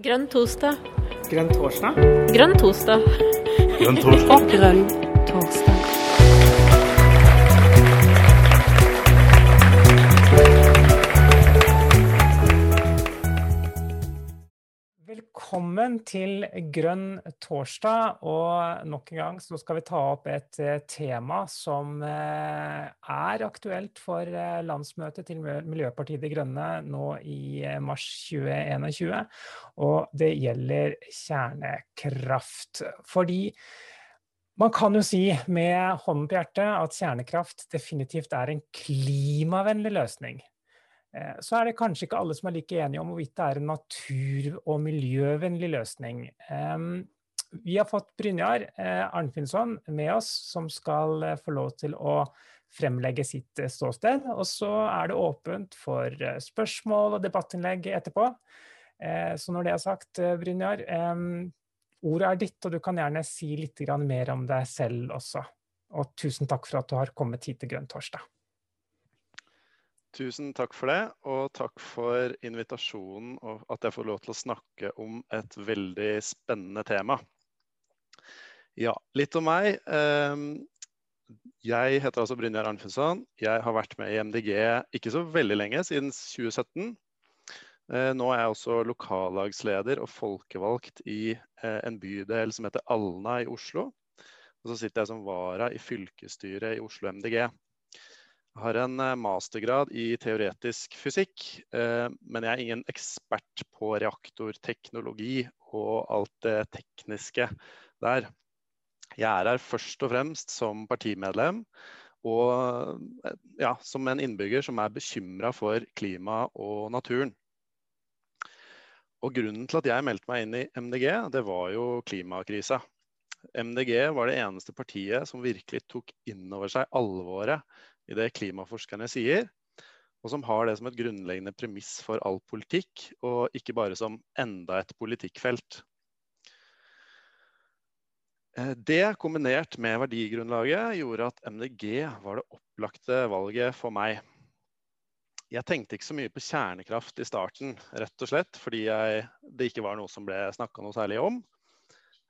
Grønn torsdag. Grønn torsdag? Grønn torsdag. Grønn torsdag. Grønn Velkommen til Grønn torsdag. Og nok en gang så skal vi ta opp et eh, tema som eh, er aktuelt for eh, landsmøtet til Miljøpartiet De Grønne nå i mars 2021. Og det gjelder kjernekraft. Fordi man kan jo si med hånden på hjertet at kjernekraft definitivt er en klimavennlig løsning. Eh, Så er det kanskje ikke alle som er like enige om hvorvidt det er en natur- og miljøvennlig løsning. Vi har fått Brynjar eh, Arnfinnsson med oss, som skal eh, få lov til å fremlegge sitt ståsted. Og så er det åpent for spørsmål og debattinnlegg etterpå. Så når det er sagt, Brynjar, ordet er ditt, og du kan gjerne si litt mer om deg selv også. Og tusen takk for at du har kommet hit til Grønn torsdag. Tusen takk for det, og takk for invitasjonen og at jeg får lov til å snakke om et veldig spennende tema. Ja, litt om meg. Ehm, Jeg heter altså Brynjar Arnfinsson. Jeg har vært med i MDG ikke så veldig lenge, siden 2017. Eh, Nå er jeg også lokallagsleder og folkevalgt i eh, en bydel som heter Alna i Oslo. Og så sitter jeg som vara i fylkesstyret i Oslo MDG. Har en eh, mastergrad i teoretisk fysikk, eh, men jeg er ingen ekspert på reaktorteknologi og alt det tekniske der. Jeg er her først og fremst som partimedlem og eh, ja, som en innbygger som er bekymra for klimaet og naturen. Og Grunnen til at jeg meldte meg inn i MDG, det var jo klimakrisa. MDG var det eneste partiet som virkelig tok inn over seg alvoret i det klimaforskerne sier, og som har det som et grunnleggende premiss for all politikk, og ikke bare som enda et politikkfelt. Eh, Det kombinert med verdigrunnlaget gjorde at MDG var det opplagte valget for meg. Jeg tenkte ikke så mye på kjernekraft i starten, rett og slett fordi jeg, det ikke var noe som ble snakka noe særlig om.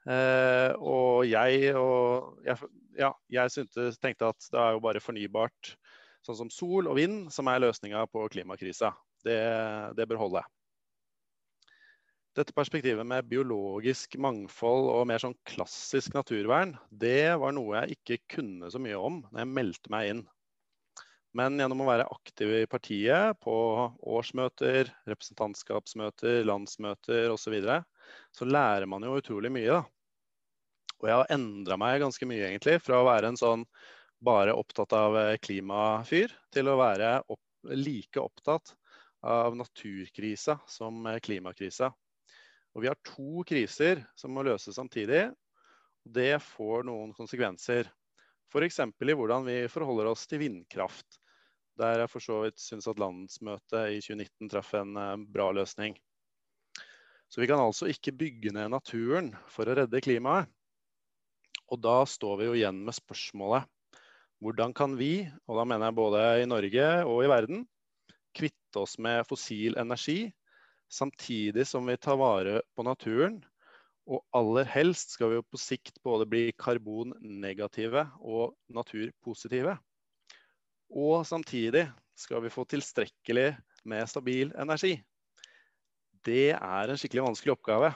Eh, og jeg, og jeg, ja, jeg syntes, tenkte at det er jo bare fornybart, sånn som sol og vind, som er løsninga på klimakrisa. Det, det bør holde. Dette perspektivet med biologisk mangfold og mer sånn klassisk naturvern, det var noe jeg ikke kunne så mye om når jeg meldte meg inn. Men gjennom å være aktiv i partiet på årsmøter, representantskapsmøter, landsmøter osv., så, videre, så lærer man jo utrolig mye. da. Og jeg har endra meg ganske mye, egentlig. Fra å være en sånn bare opptatt av eh, klimafyr, til å være opp, like opptatt av naturkrisa som eh, klimakrisa. Og vi har to kriser som må løses samtidig. og Det får noen konsekvenser. F.eks. i hvordan vi forholder oss til vindkraft. Der jeg for så vidt syns at landsmøtet i 2019 traff en eh, bra løsning. Så vi kan altså ikke bygge ned naturen for å redde klimaet. Og da står vi jo igjen med spørsmålet hvordan kan vi, og da mener jeg både i Norge og i verden, kvitte oss med fossil energi, samtidig som vi tar vare på naturen. Og aller helst skal vi jo på sikt både bli karbonnegative og naturpositive. Og samtidig skal vi få tilstrekkelig med stabil energi. Det er en skikkelig vanskelig oppgave.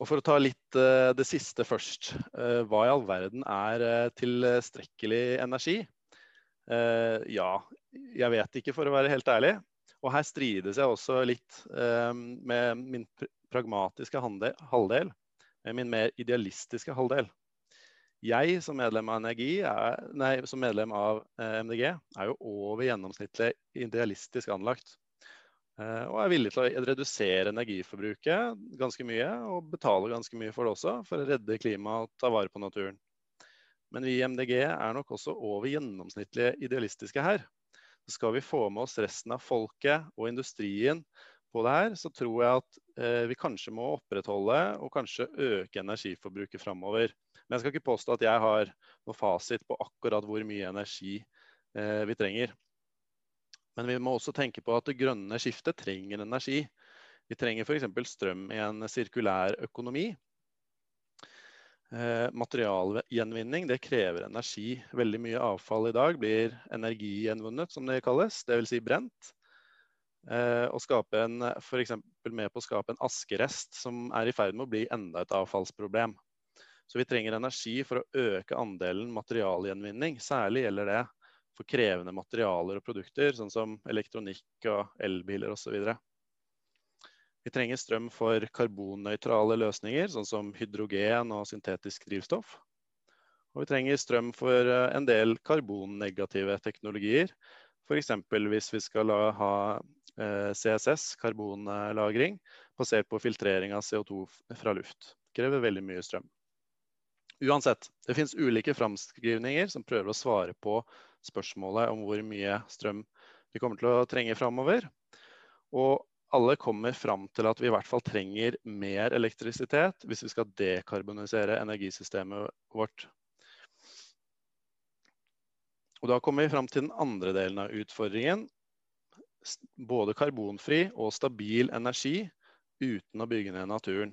Og For å ta litt eh, det siste først. Eh, hva i all verden er eh, tilstrekkelig energi? Ja, jeg vet ikke, for å være helt ærlig. Og her strides jeg også litt med min pragmatiske halvdel, med min mer idealistiske halvdel. Jeg som medlem av, energi er, nei, som medlem av eh, MDG er jo over gjennomsnittlig idealistisk anlagt. Eh, og er villig til å redusere energiforbruket ganske mye, og betale ganske mye for det også, for å redde klimaet og ta vare på naturen. Men vi i MDG er nok også over gjennomsnittlig idealistiske her. Så skal vi få med oss resten av folket og industrien på det her, så tror jeg at eh, vi kanskje må opprettholde og kanskje øke energiforbruket framover. Men jeg skal ikke påstå at jeg har noe fasit på akkurat hvor mye energi eh, vi trenger. Men vi må også tenke på at det grønne skiftet trenger energi. Vi trenger f.eks. strøm i en sirkulær økonomi. Eh, materialgjenvinning det krever energi. Veldig mye avfall i dag blir energigjenvunnet, som det kalles. Dvs. Si brent. Eh, og skape en, for med på å skape en askerest som er i ferd med å bli enda et avfallsproblem. Så vi trenger energi for å øke andelen materialgjenvinning. Særlig gjelder det for krevende materialer og produkter, sånn som elektronikk og elbiler osv. Vi trenger strøm for karbonnøytrale løsninger, sånn som hydrogen og syntetisk drivstoff. Og vi trenger strøm for eh, en del karbonnegative teknologier. F.eks. hvis vi skal ha CSS, karbonlagring, basert på filtrering av CO2 fra luft. Det krever veldig mye strøm. Uansett, det finnes ulike framskrivninger som prøver å svare på spørsmålet om hvor mye strøm vi kommer til å trenge framover. Og alle kommer fram til at vi i hvert fall trenger mer elektrisitet hvis vi skal dekarbonisere energisystemet vårt. Og da kommer vi fram til den andre delen av utfordringen. Både karbonfri og stabil energi uten å bygge ned naturen.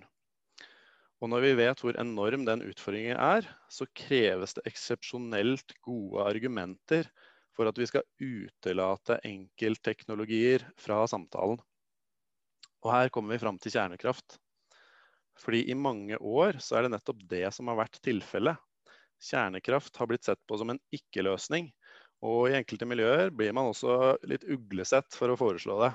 Og når vi vet hvor enorm den utfordringen er, så kreves det eksepsjonelt gode argumenter for at vi skal utelate enkeltteknologier fra samtalen. Og her kommer vi fram til kjernekraft. Fordi i mange år så er det nettopp det som har vært tilfellet. Kjernekraft har blitt sett på som en ikke-løsning. Og i enkelte miljøer blir man også litt uglesett for å foreslå det.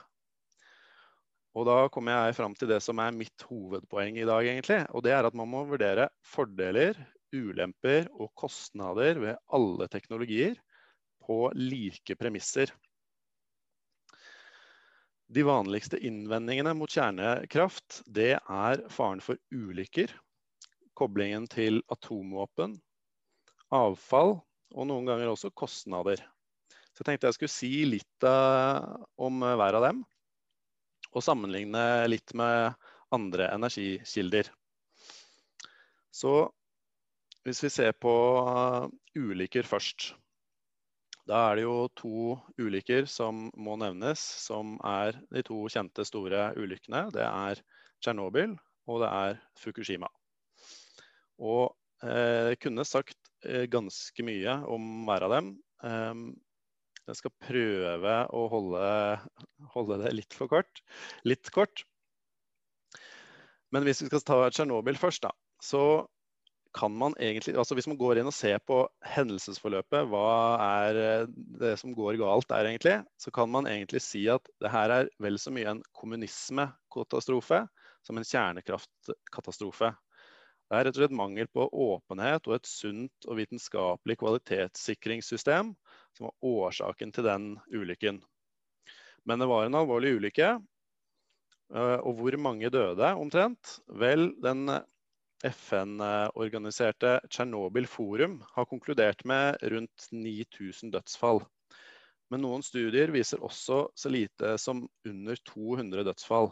Og da kommer jeg fram til det som er mitt hovedpoeng i dag, egentlig. Og det er at man må vurdere fordeler, ulemper og kostnader ved alle teknologier på like premisser. De vanligste innvendingene mot kjernekraft det er faren for ulykker, koblingen til atomvåpen, avfall og noen ganger også kostnader. Så jeg tenkte jeg skulle si litt uh, om hver av dem og sammenligne litt med andre energikilder. Så hvis vi ser på uh, ulykker først. Da er det jo to ulykker som må nevnes, som er de to kjente store ulykkene. Det er Tsjernobyl og det er Fukushima. Og eh, jeg kunne sagt eh, ganske mye om hver av dem. Um, jeg skal prøve å holde, holde, det litt for kort. Litt kort. Men hvis vi skal ta Tsjernobyl først, da, så kan man egentlig altså Hvis man går inn og ser på hendelsesforløpet, hva er det som går galt der egentlig, så kan man egentlig si at det her er vel så mye en kommunismekatastrofe som en kjernekraftkatastrofe. Det er rett og slett mangel på åpenhet og et sunt og vitenskapelig kvalitetssikringssystem som var årsaken til den ulykken. Men det var en alvorlig ulykke. Eh, og hvor mange døde omtrent? Vel, den FN-organiserte Tsjernobyl Forum har konkludert med rundt 9000 dødsfall. Men noen studier viser også så lite som under 200 dødsfall.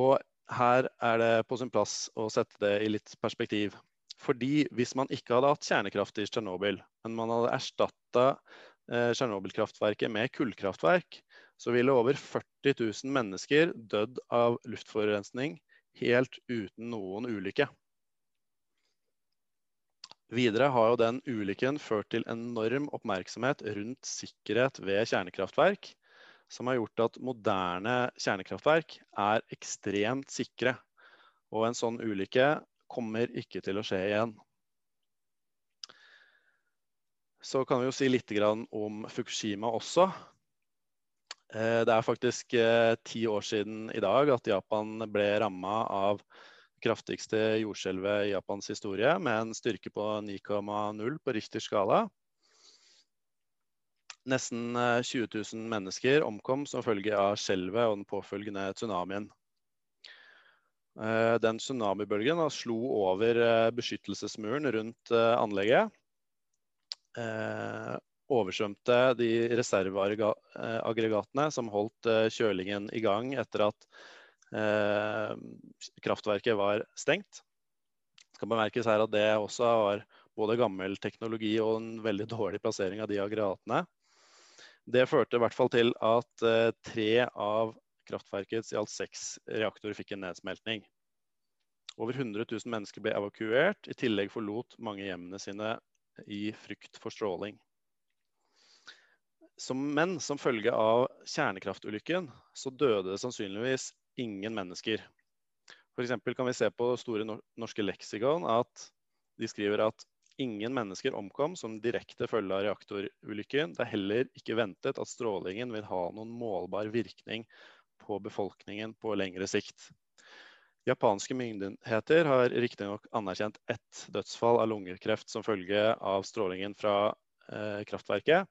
Og her er det på sin plass å sette det i litt perspektiv. Fordi hvis man ikke hadde hatt kjernekraft i Tsjernobyl, men man hadde erstatta eh, Tsjernobyl-kraftverket med kullkraftverk, så ville over 40 000 mennesker dødd av luftforurensning helt uten noen ulykke. Videre har jo den ulykken ført til enorm oppmerksomhet rundt sikkerhet ved kjernekraftverk, som har gjort at moderne kjernekraftverk er ekstremt sikre. Og en sånn ulykke kommer ikke til å skje igjen. Så kan vi jo si litt om Fukushima også. Eh, det er faktisk eh, ti år siden i dag at Japan ble ramma av det kraftigste jordskjelvet i Japans historie, med en styrke på 9,0 på Richters skala. Nesten 20 eh, 000 mennesker omkom som følge av skjelvet og den påfølgende tsunamien. Eh, den tsunamibølgen slo over eh, beskyttelsesmuren rundt anlegget. Oversvømte de reserveaggregatene som holdt kjølingen i gang etter at kraftverket var stengt. Det skal bemerkes her at det også var både gammel teknologi og en veldig dårlig plassering av de aggregatene. Det førte i hvert fall til at tre av kraftverkets i alt seks reaktorer fikk en nedsmeltning. Over 100 000 mennesker ble evakuert. I tillegg forlot mange hjemmene sine i frykt for stråling. Som, men som følge av kjernekraftulykken så døde det sannsynligvis ingen mennesker. F.eks. kan vi se på Store norske leksikon at de skriver at ingen mennesker omkom som direkte følge av reaktorulykken. Det er heller ikke ventet at strålingen vil ha noen målbar virkning på befolkningen på lengre sikt. Japanske myndigheter har riktignok anerkjent ett dødsfall av lungekreft som følge av strålingen fra eh, kraftverket.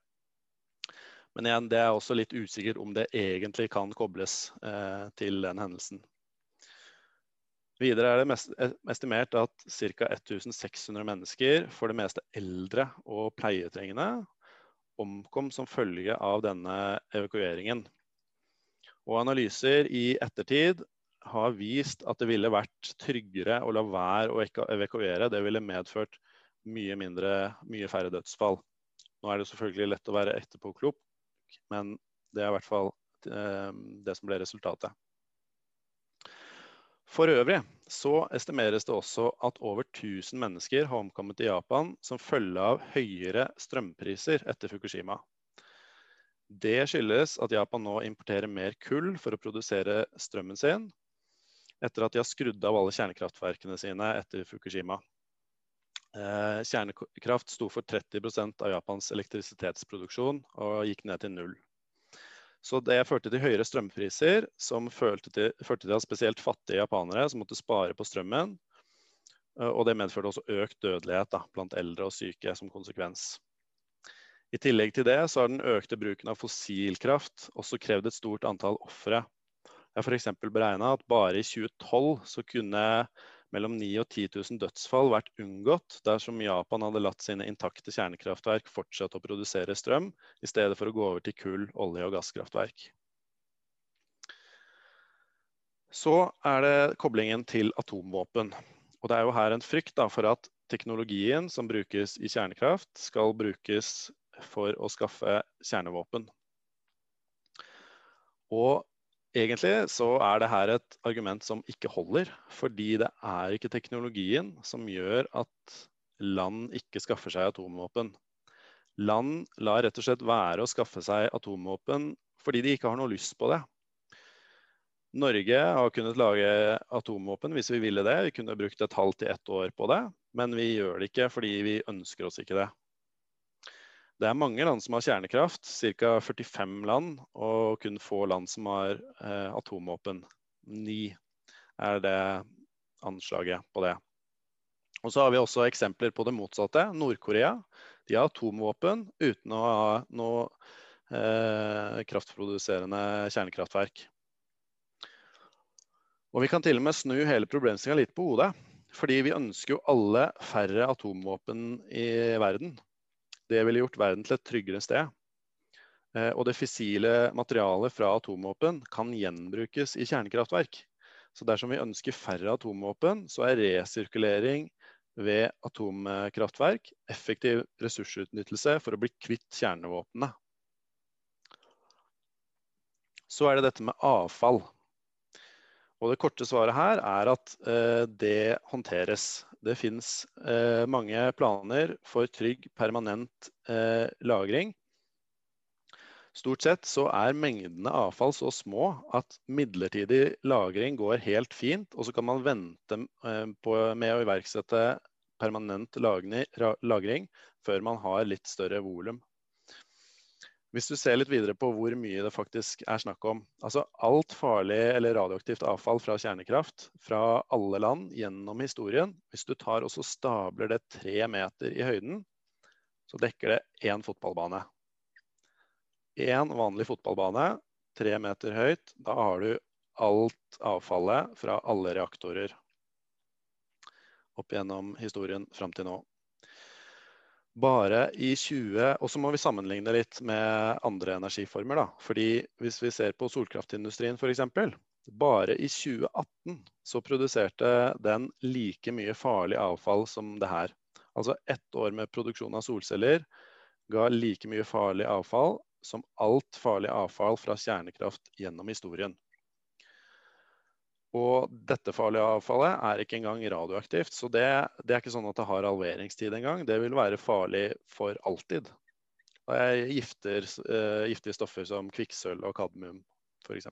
Men igjen, det er også litt usikkert om det egentlig kan kobles eh, til den hendelsen. Videre er det eh, estimert at ca. 1600 mennesker, for det meste eldre og pleietrengende, omkom som følge av denne evakueringen. Og analyser i ettertid har vist at det ville vært tryggere å la være å evakuere. Det ville medført mye, mindre, mye færre dødsfall. Nå er det selvfølgelig lett å være etterpåklok, men det er i hvert fall eh, det som ble resultatet. For øvrig så estimeres det også at over 1000 mennesker har omkommet i Japan som følge av høyere strømpriser etter Fukushima. Det skyldes at Japan nå importerer mer kull for å produsere strømmen sin, etter at de har skrudd av alle kjernekraftverkene sine etter Fukushima. Eh, kjernekraft sto for 30% av Japans elektrisitetsproduksjon og gikk ned til null. Så det førte til høyere strømpriser, som førte til, at spesielt fattige japanere som måtte spare på strømmen. Og det medførte også økt dødelighet da, blant eldre og syke som konsekvens. I tillegg til det så har den økte bruken av fossilkraft også krevd et stort antall ofre. Det er f.eks. beregna at bare i 2012 så kunne mellom 9000 og 10 000 dødsfall vært unngått dersom Japan hadde latt sine intakte kjernekraftverk fortsette å produsere strøm, i stedet for å gå over til kull-, olje- og gasskraftverk. Så er det koblingen til atomvåpen. Og det er jo her en frykt da, for at teknologien som brukes i kjernekraft, skal brukes for å skaffe kjernevåpen. Og Egentlig så er det her et argument som ikke holder, fordi det er ikke teknologien som gjør at land ikke skaffer seg atomvåpen. Land lar rett og slett være å skaffe seg atomvåpen fordi de ikke har noe lyst på det. Norge har kunnet lage atomvåpen hvis vi ville det. Vi kunne brukt et halvt til ett år på det, men vi gjør det ikke fordi vi ønsker oss ikke det. Det er mange land som har kjernekraft, ca. 45 land, og kun få land som har eh, atomvåpen. Ni er det anslaget på det. Og så har vi også eksempler på det motsatte. Nord-Korea de har atomvåpen uten å ha noe eh, kraftproduserende kjernekraftverk. Og Vi kan til og med snu hele problemstillinga litt på hodet. Fordi vi ønsker jo alle færre atomvåpen i verden. Det ville gjort verden til et tryggere sted. Eh, og det fissile materialet fra atomvåpen kan gjenbrukes i kjernekraftverk. Så dersom vi ønsker færre atomvåpen, så er resirkulering ved atomkraftverk effektiv ressursutnyttelse for å bli kvitt kjernevåpnene. Så er det dette med avfall. Og det korte svaret her er at eh, det håndteres. Det fins eh, mange planer for trygg, permanent eh, lagring. Stort sett så er mengdene avfall så små at midlertidig lagring går helt fint. Og så kan man vente eh, på, med å iverksette permanent lagring før man har litt større volum. Hvis du ser litt videre på hvor mye det faktisk er snakk om. Altså alt farlig eller radioaktivt avfall fra kjernekraft fra alle land gjennom historien. Hvis du tar og stabler det tre meter i høyden, så dekker det én fotballbane. Én vanlig fotballbane, tre meter høyt. Da har du alt avfallet fra alle reaktorer opp gjennom historien fram til nå. Bare i 20 Og så må vi sammenligne litt med andre energiformer. da. Fordi Hvis vi ser på solkraftindustrien f.eks. Bare i 2018 så produserte den like mye farlig avfall som det her. Altså ett år med produksjon av solceller ga like mye farlig avfall som alt farlig avfall fra kjernekraft gjennom historien. Og dette farlige avfallet er ikke engang radioaktivt, så det, det er ikke sånn at det har halveringstid engang. Det vil være farlig for alltid. Det er gifter, uh, giftige stoffer som kvikksølv og kadmium f.eks.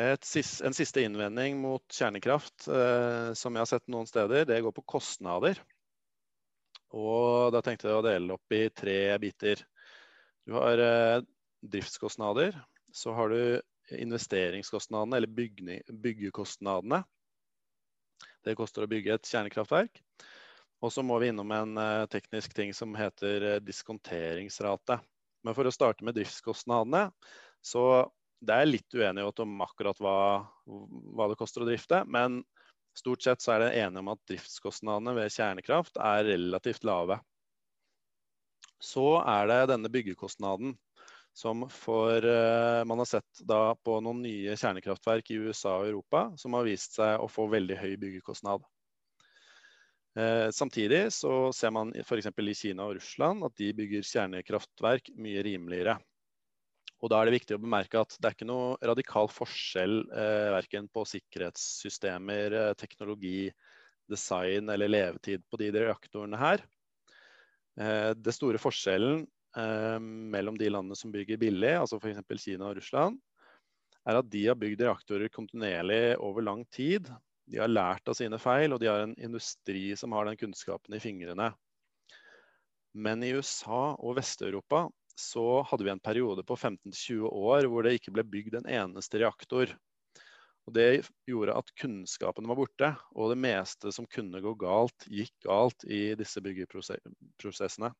En siste innvending mot kjernekraft uh, som jeg har sett noen steder, det går på kostnader. Og da tenkte jeg å dele opp i tre biter. Du har uh, driftskostnader. Så har du investeringskostnadene, eller bygge, byggekostnadene. Det koster å bygge et kjernekraftverk. Og så må vi innom en uh, teknisk ting som heter uh, diskonteringsrate. Men for å starte med driftskostnadene, så det er litt uenighet om akkurat hva, hva, det koster å drifte. Men stort sett så er det enige om at driftskostnadene ved kjernekraft er relativt lave. Så er det denne byggekostnaden som for uh, Man har sett da på noen nye kjernekraftverk i USA og Europa som har vist seg å få veldig høy byggekostnad. Uh, samtidig så ser man f.eks. i Kina og Russland at de bygger kjernekraftverk mye rimeligere. Og Da er det viktig å bemerke at det er ikke noe radikal forskjell eh, verken på sikkerhetssystemer, eh, teknologi, design eller levetid på de reaktorene her. Eh, det store forskjellen eh, mellom de landene som bygger billig, altså f.eks. Kina og Russland, er at de har bygd reaktorer kontinuerlig over lang tid. De har lært av sine feil, og de har en industri som har den kunnskapen i fingrene. Men i USA og Vest-Europa så hadde vi en periode på 15-20 år hvor det ikke ble bygd en eneste reaktor. Og Det gjorde at kunnskapen var borte, og det meste som kunne gå galt, gikk galt i disse byggeprosessene.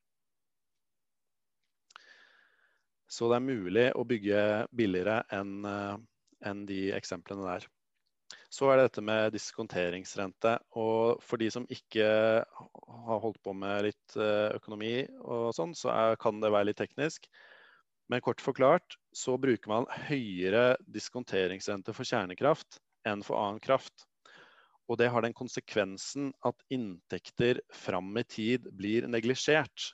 Så det er mulig å bygge billigere enn eh, en de eksemplene der. Så er det dette med diskonteringsrente. Og for de som ikke har holdt på med litt eh, økonomi og sånn, så er, kan det være litt teknisk. Men kort forklart så bruker man høyere diskonteringsrente for kjernekraft enn for annen kraft. Og det har den konsekvensen at inntekter fram i tid blir neglisjert.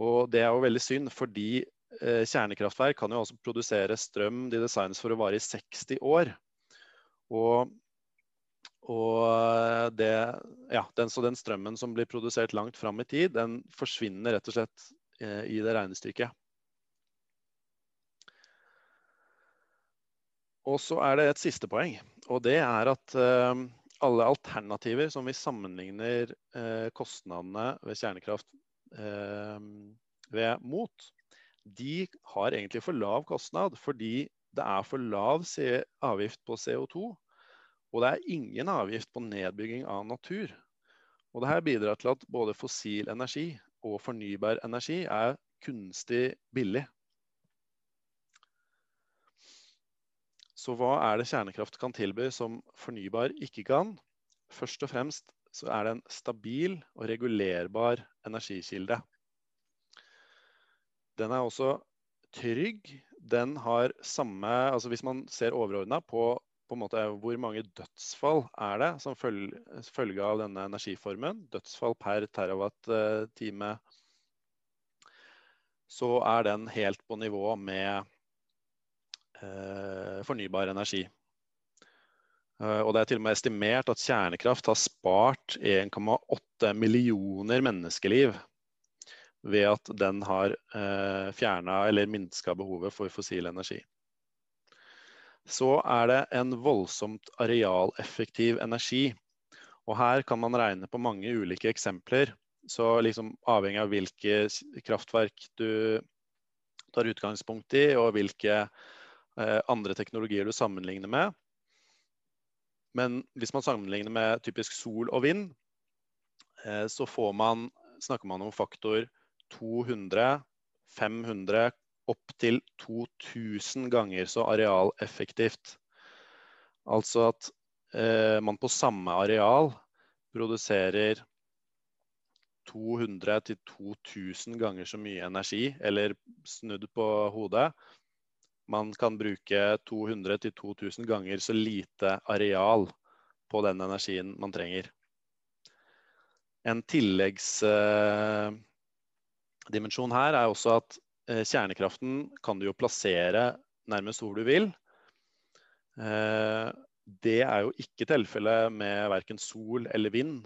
Og det er jo veldig synd, fordi kjernekraftverk kan jo også produsere strøm de designes for å vare i 60 år. Og, og det, ja, den, så den strømmen som blir produsert langt fram i tid, den forsvinner rett og slett eh, i det regnestykket. Og så er det et siste poeng, og det er at eh, alle alternativer som vi sammenligner eh, kostnadene ved kjernekraft eh, ved mot, de har egentlig for lav kostnad fordi det er for lav avgift på CO2. Og det er ingen avgift på nedbygging av natur. Og Dette bidrar til at både fossil energi og fornybar energi er kunstig billig. Så hva er det kjernekraft kan tilby som fornybar ikke kan? Først og fremst så er det en stabil og regulerbar energikilde. Den er også trygg. Den har samme altså Hvis man ser overordna på, på måte, hvor mange dødsfall er det som følge, følge av denne energiformen, dødsfall per terawatt-time, så er den helt på nivå med eh, fornybar energi. Uh, og Det er til og med estimert at kjernekraft har spart 1,8 millioner menneskeliv ved at den har eh, fjerna eller minska behovet for fossil energi. Så er det en voldsomt arealeffektiv energi. Og her kan man regne på mange ulike eksempler. Så liksom avhengig av hvilke kraftverk du tar utgangspunkt i, og hvilke eh, andre teknologier du sammenligner med. Men hvis man sammenligner med typisk sol og vind, eh, så man, snakker man om faktor 200, 500, opptil 2000 ganger så arealeffektivt. Altså at eh, man på samme areal produserer 200-2000 ganger så mye energi, eller snudd på hodet. Man kan bruke 200-2000 ganger så lite areal på den energien man trenger. En tilleggs... Eh, dimensjon her er også at eh, kjernekraften kan du jo plassere nærmest hvor du vil. Det er jo ikke tilfellet med verken sol eller vind.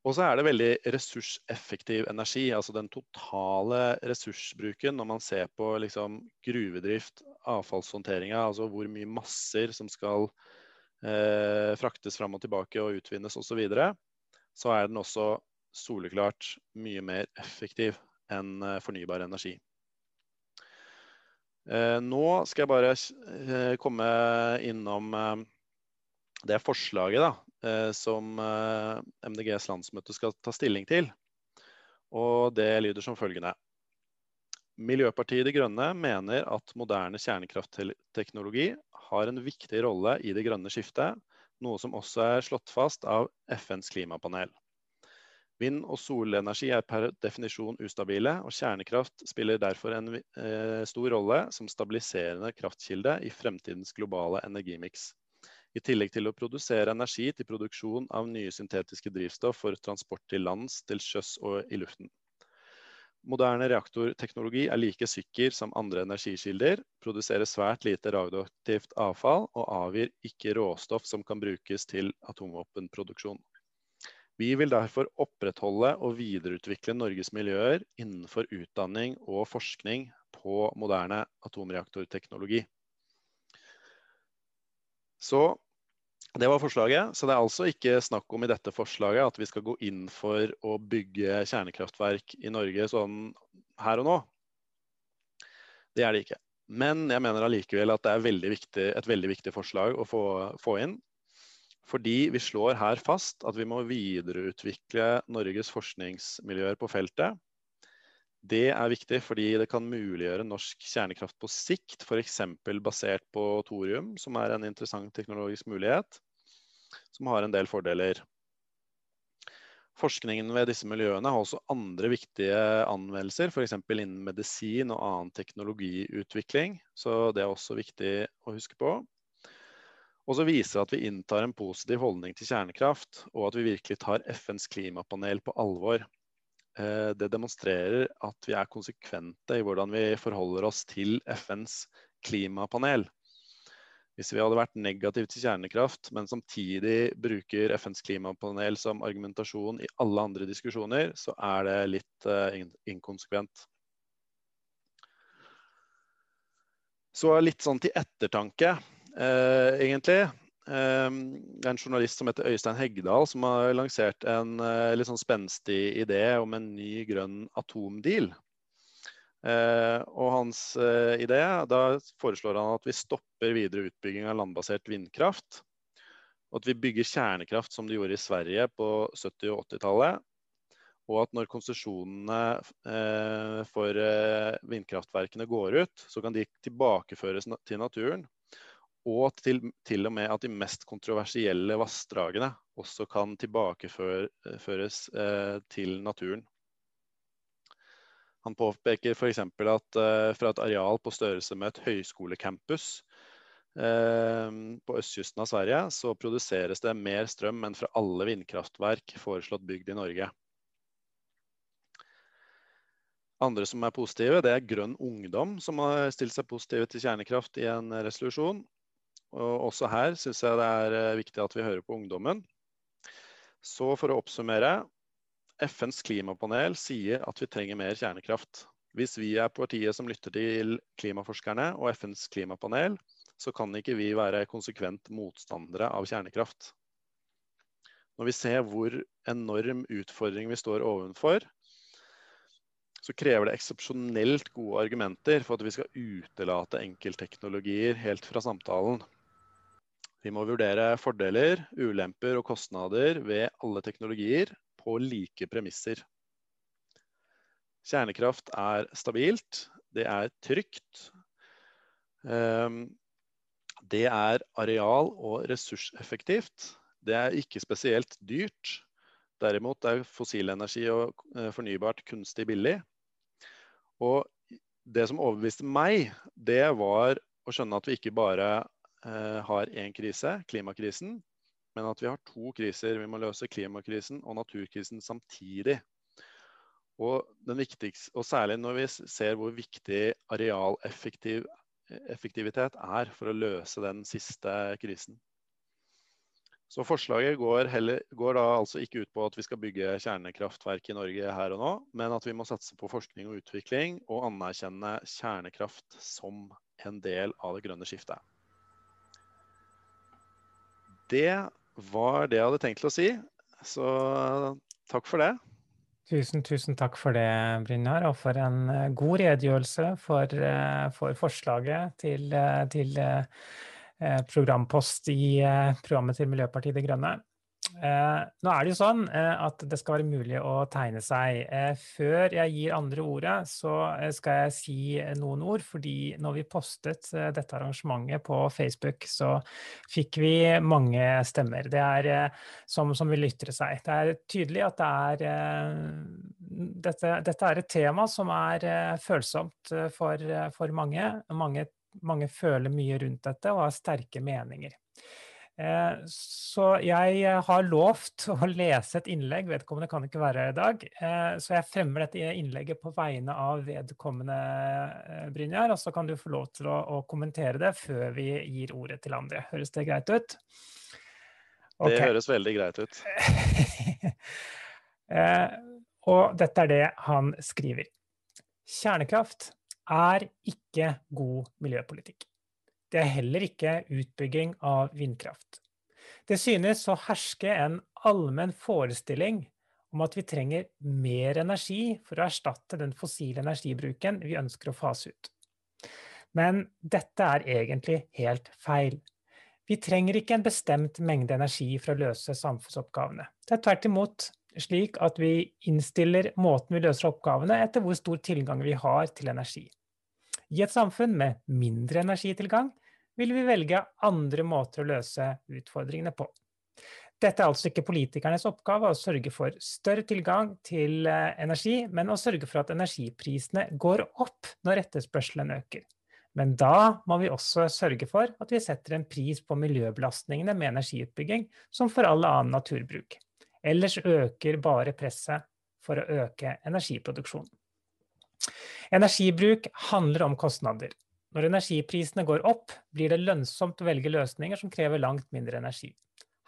Og så er det veldig ressurseffektiv energi, altså den totale ressursbruken når man ser på liksom gruvedrift, avfallshåndteringa, altså hvor mye masser som skal eh, fraktes fram og tilbake og utvinnes osv., så, videre, så er den også soleklart mye mer effektiv enn eh, fornybar energi. Eh, nå skal jeg bare eh, komme innom det forslaget da, som MDGs landsmøte skal ta stilling til. Og det lyder som følgende. Miljøpartiet De Grønne mener at moderne kjernekraftteknologi har en viktig rolle i det grønne skiftet, noe som også er slått fast av FNs klimapanel. Vind- og solenergi er per definisjon ustabile, og kjernekraft spiller derfor en eh, stor rolle som stabiliserende kraftkilde i fremtidens globale energimiks i tillegg til å produsere energi til produksjon av nye syntetiske drivstoff for transport til lands, til sjøs og i luften. Moderne reaktorteknologi er like sikker som andre energikilder, produserer svært lite radioaktivt avfall og avgir ikke råstoff som kan brukes til atomvåpenproduksjon. Vi vil derfor opprettholde og videreutvikle Norges miljøer innenfor utdanning og forskning på moderne atomreaktorteknologi. Så det var forslaget. Så det er altså ikke snakk om i dette forslaget at vi skal gå inn for å bygge kjernekraftverk i Norge sånn her og nå. Det er det ikke. Men jeg mener allikevel at det er veldig viktig, et veldig viktig forslag å få, få inn. Fordi vi slår her fast at vi må videreutvikle Norges forskningsmiljøer på feltet det er viktig fordi det kan muliggjøre norsk kjernekraft på sikt, f.eks. basert på thorium, som er en interessant teknologisk mulighet, som har en del fordeler. Forskningen ved disse miljøene har også andre viktige anvendelser, f.eks. innen medisin og annen teknologiutvikling. Så det er også viktig å huske på. Og så viser det at vi inntar en positiv holdning til kjernekraft, og at vi virkelig tar FNs klimapanel på alvor. Eh, det demonstrerer at vi er konsekvente i hvordan vi forholder oss til FNs klimapanel. Hvis vi hadde vært negative til kjernekraft, men samtidig bruker FNs klimapanel som argumentasjon i alle andre diskusjoner, så er det litt uh, inkonsekvent. Så litt sånn til ettertanke, egentlig. Ehm, det er en journalist som heter Øystein Heggedal, som har lansert en eh, litt sånn spenstig idé om en ny grønn atomdeal. Eh, og hans eh, idé, da foreslår han at vi stopper videre utbygging av landbasert vindkraft. Og at vi bygger kjernekraft som de gjorde i Sverige på 70- og 80-tallet. Og at når konsesjonene for vindkraftverkene går ut, så kan de tilbakeføres til naturen og til, til, og med at de mest kontroversielle vassdragene også kan tilbakeføres eh, til naturen. Han påpeker f.eks. at eh, fra et areal på størrelse med et høyskolecampus eh, på østkysten av Sverige, så produseres det mer strøm enn fra alle vindkraftverk foreslått bygd i Norge. Andre som er positive, det er Grønn Ungdom, som har stilt seg positive til kjernekraft i en resolusjon. Og også her syns jeg det er eh, viktig at vi hører på ungdommen. Så for å oppsummere. FNs klimapanel sier at vi trenger mer kjernekraft. Hvis vi er partiet som lytter til klimaforskerne og FNs klimapanel, så kan ikke vi være konsekvent motstandere av kjernekraft. Når vi ser hvor enorm utfordring vi står overfor, så krever det eksepsjonelt gode argumenter for at vi skal utelate enkeltteknologier helt fra samtalen. Vi må vurdere fordeler, ulemper og kostnader ved alle teknologier på like premisser. Kjernekraft er stabilt, det er trygt. Ehm, det er areal- og ressurseffektivt. Det er ikke spesielt dyrt. Derimot er fossilenergi og eh, fornybart kunstig billig. Og det som overbeviste meg, det var å skjønne at vi ikke bare har én krise, klimakrisen, men at vi har to kriser. Vi må løse klimakrisen og naturkrisen samtidig. Og, og, særlig når vi ser hvor viktig arealeffektivitet er for å løse den siste krisen. Så forslaget går, heller, går, da altså ikke ut på at vi skal bygge kjernekraftverk i Norge her og nå, men at vi må satse på forskning og utvikling og anerkjenne kjernekraft som en del av det grønne skiftet. Det var det jeg hadde tenkt til å si, så takk for det. Tusen, tusen takk for det, Brynjar, og for en eh, god redegjørelse for, eh, for forslaget til, eh, til programpost i programmet til Miljøpartiet De Grønne. Eh, nå er det jo sånn at det skal være mulig å tegne seg. Før jeg gir andre ordet, så skal jeg si noen ord. fordi når vi postet dette arrangementet på Facebook, så fikk vi mange stemmer. Det er som, som vil ytre seg. Det er tydelig at det er dette, dette er et tema som er følsomt for, for mange. Mange mange føler mye rundt dette og har sterke meninger. Eh, så jeg har lovt å lese et innlegg, vedkommende kan ikke være her i dag. Eh, så jeg fremmer dette innlegget på vegne av vedkommende, eh, Brynjar. Og så kan du få lov til å, å kommentere det før vi gir ordet til andre. Høres det greit ut? Okay. Det høres veldig greit ut. og dette er det han skriver. Kjernekraft er ikke god miljøpolitikk. Det er heller ikke utbygging av vindkraft. Det synes å herske en allmenn forestilling om at vi trenger mer energi for å erstatte den fossile energibruken vi ønsker å fase ut. Men dette er egentlig helt feil. Vi trenger ikke en bestemt mengde energi for å løse samfunnsoppgavene. Det er tvert imot slik at vi innstiller måten vi løser oppgavene etter hvor stor tilgang vi har til energi. I et samfunn med mindre energitilgang vil vi velge andre måter å løse utfordringene på. Dette er altså ikke politikernes oppgave å sørge for større tilgang til eh, energi, men å sørge for at energiprisene går opp når etterspørselen øker. Men da må vi også sørge for at vi setter en pris på miljøbelastningene med energiutbygging, som for all annen naturbruk. Ellers øker bare presset for å øke energiproduksjonen. Energibruk handler om kostnader. Når energiprisene går opp, blir det lønnsomt å velge løsninger som krever langt mindre energi.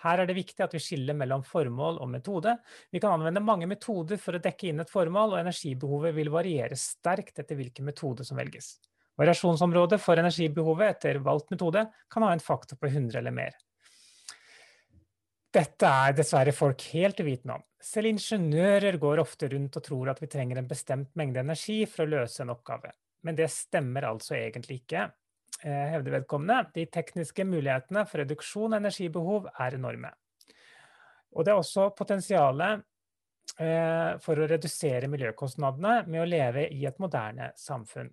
Her er det viktig at vi skiller mellom formål og metode. Vi kan anvende mange metoder for å dekke inn et formål, og energibehovet vil variere sterkt etter hvilken metode som velges. Variasjonsområdet for energibehovet etter valgt metode kan ha en faktor på 100 eller mer. Dette er dessverre folk helt uvitende om. Selv ingeniører går ofte rundt og tror at vi trenger en bestemt mengde energi for å løse en oppgave. Men det stemmer altså egentlig ikke, eh, hevder vedkommende. De tekniske mulighetene for reduksjon av energibehov er enorme. Og det er også potensialet eh, for å redusere miljøkostnadene med å leve i et moderne samfunn.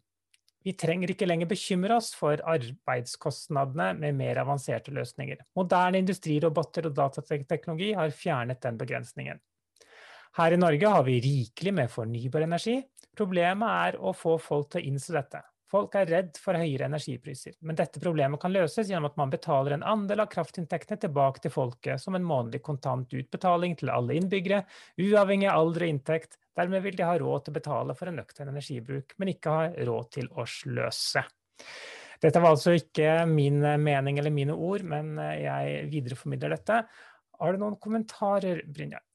Vi trenger ikke lenger bekymre oss for arbeidskostnadene med mer avanserte løsninger. Moderne industriroboter og datateknologi har fjernet den begrensningen. Her i Norge har vi rikelig med fornybar energi. Problemet er å få folk til å innse dette. Folk er redd for høyere energipriser, men dette problemet kan løses gjennom at man betaler en andel av kraftinntektene tilbake til folket som en månedlig kontant utbetaling til alle innbyggere, uavhengig av alder og inntekt. Dermed vil de ha råd til å betale for en nøktern energibruk, men ikke ha råd til å sløse. Dette var altså ikke min mening eller mine ord, men jeg videreformidler dette. Har du noen kommentarer, Brynjar?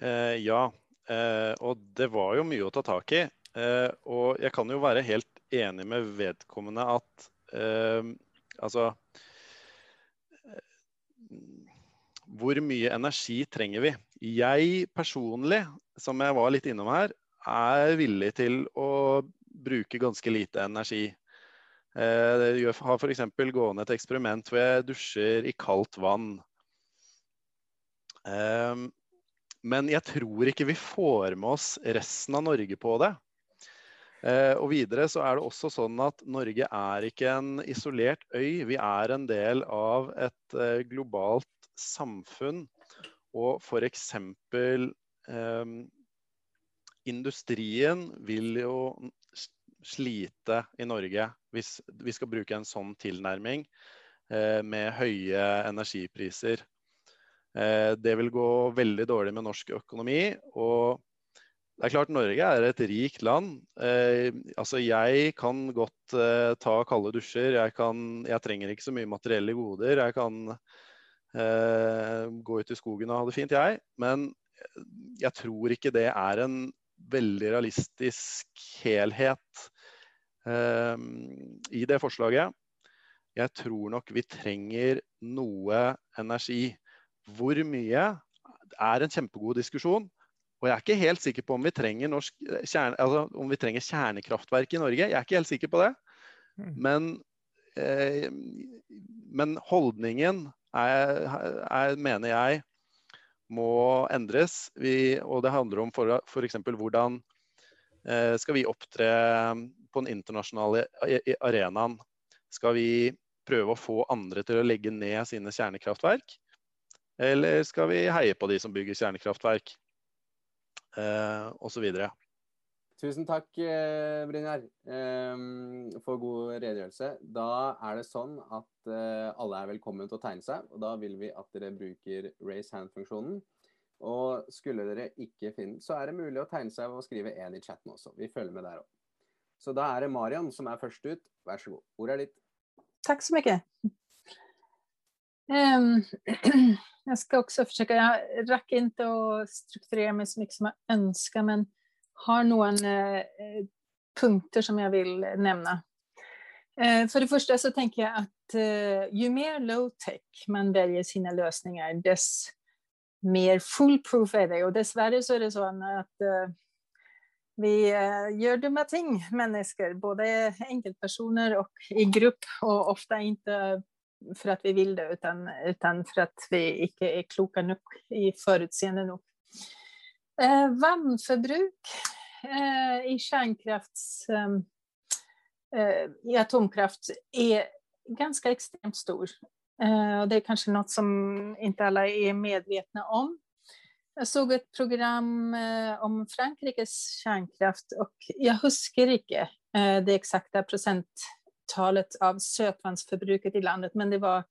Eh, ja, eh, og det var jo mye å ta tak i. Eh, og jeg kan jo være helt enig med vedkommende at uh, altså Hvor mye energi trenger vi? Jeg personlig, som jeg var litt innom her, er villig til å bruke ganske lite energi. Uh, jeg har f.eks. gående et eksperiment hvor jeg dusjer i kaldt vann. Men jeg tror ikke vi får med oss resten av Norge på det. Eh, og videre så er det også sånn at Norge er ikke en isolert øy. Vi er en del av et eh, globalt samfunn. Og f.eks. Eh, industrien vil jo slite i Norge hvis vi skal bruke en sånn tilnærming eh, med høye energipriser. Eh, det vil gå veldig dårlig med norsk økonomi. og Det er klart Norge er et rikt land. Eh, altså jeg kan godt eh, ta kalde dusjer. Jeg, kan, jeg, trenger ikke så mye materielle goder. Jeg kan gå ut i skogen og ha det fint, jeg. Men jeg tror ikke det er en veldig realistisk helhet eh, i det forslaget. Jeg tror nok vi trenger noe energi. Hvor mye er en kjempegod diskusjon. Og jeg er ikke helt sikker på om vi trenger, norsk, eh, kjerne, altså, om vi trenger kjernekraftverk i Norge. Jeg er ikke helt sikker på det. Mm. Men, eh, men holdningen er, er, mener jeg må endres. Vi, og det handler om f.eks. hvordan eh, skal vi opptre på den internasjonale arenaen? Skal vi prøve å få andre til å legge ned sine kjernekraftverk? Eller skal vi heie på de som bygger kjernekraftverk? eh, osv. Tusen takk, eh, Brynjar, ehm, for god redegjørelse. Da er det sånn at eh, alle er velkommen til å tegne seg. og Da vil vi at dere bruker raise hand-funksjonen. Og skulle dere ikke finne så er det mulig å tegne seg og skrive én i chatten også. Vi følger med der òg. Så da er det Marian som er først ut. Vær så god. Ordet er ditt. Takk så mye. Um, jeg skal også forsøke Jeg rack ikke å strukturere meg så mye som jeg ønsker, men har noen eh, punkter som jeg vil nevne. Eh, för det første så tenker jeg at eh, ju mer low-tech man velger sine løsninger, dess mer foolproof er det. Og dessverre så er det sånn eh, vi gjør dumme ting, mennesker. Både enkeltpersoner og i grupp, og ofte ikke for at vi vil det, utan, utan for at vi ikke er kloke nok i forutseende nok. Eh, vannforbruk eh, i kärnkrafts... Eh, eh, i atomkraft er ganske ekstremt stor. Det er kanskje noe som ikke alle er medvetne om. Jeg så et program om Frankrikes kjernekraft, og jeg husker ikke det eksakte prosenttallet av søtvannsforbruket i landet, men det var,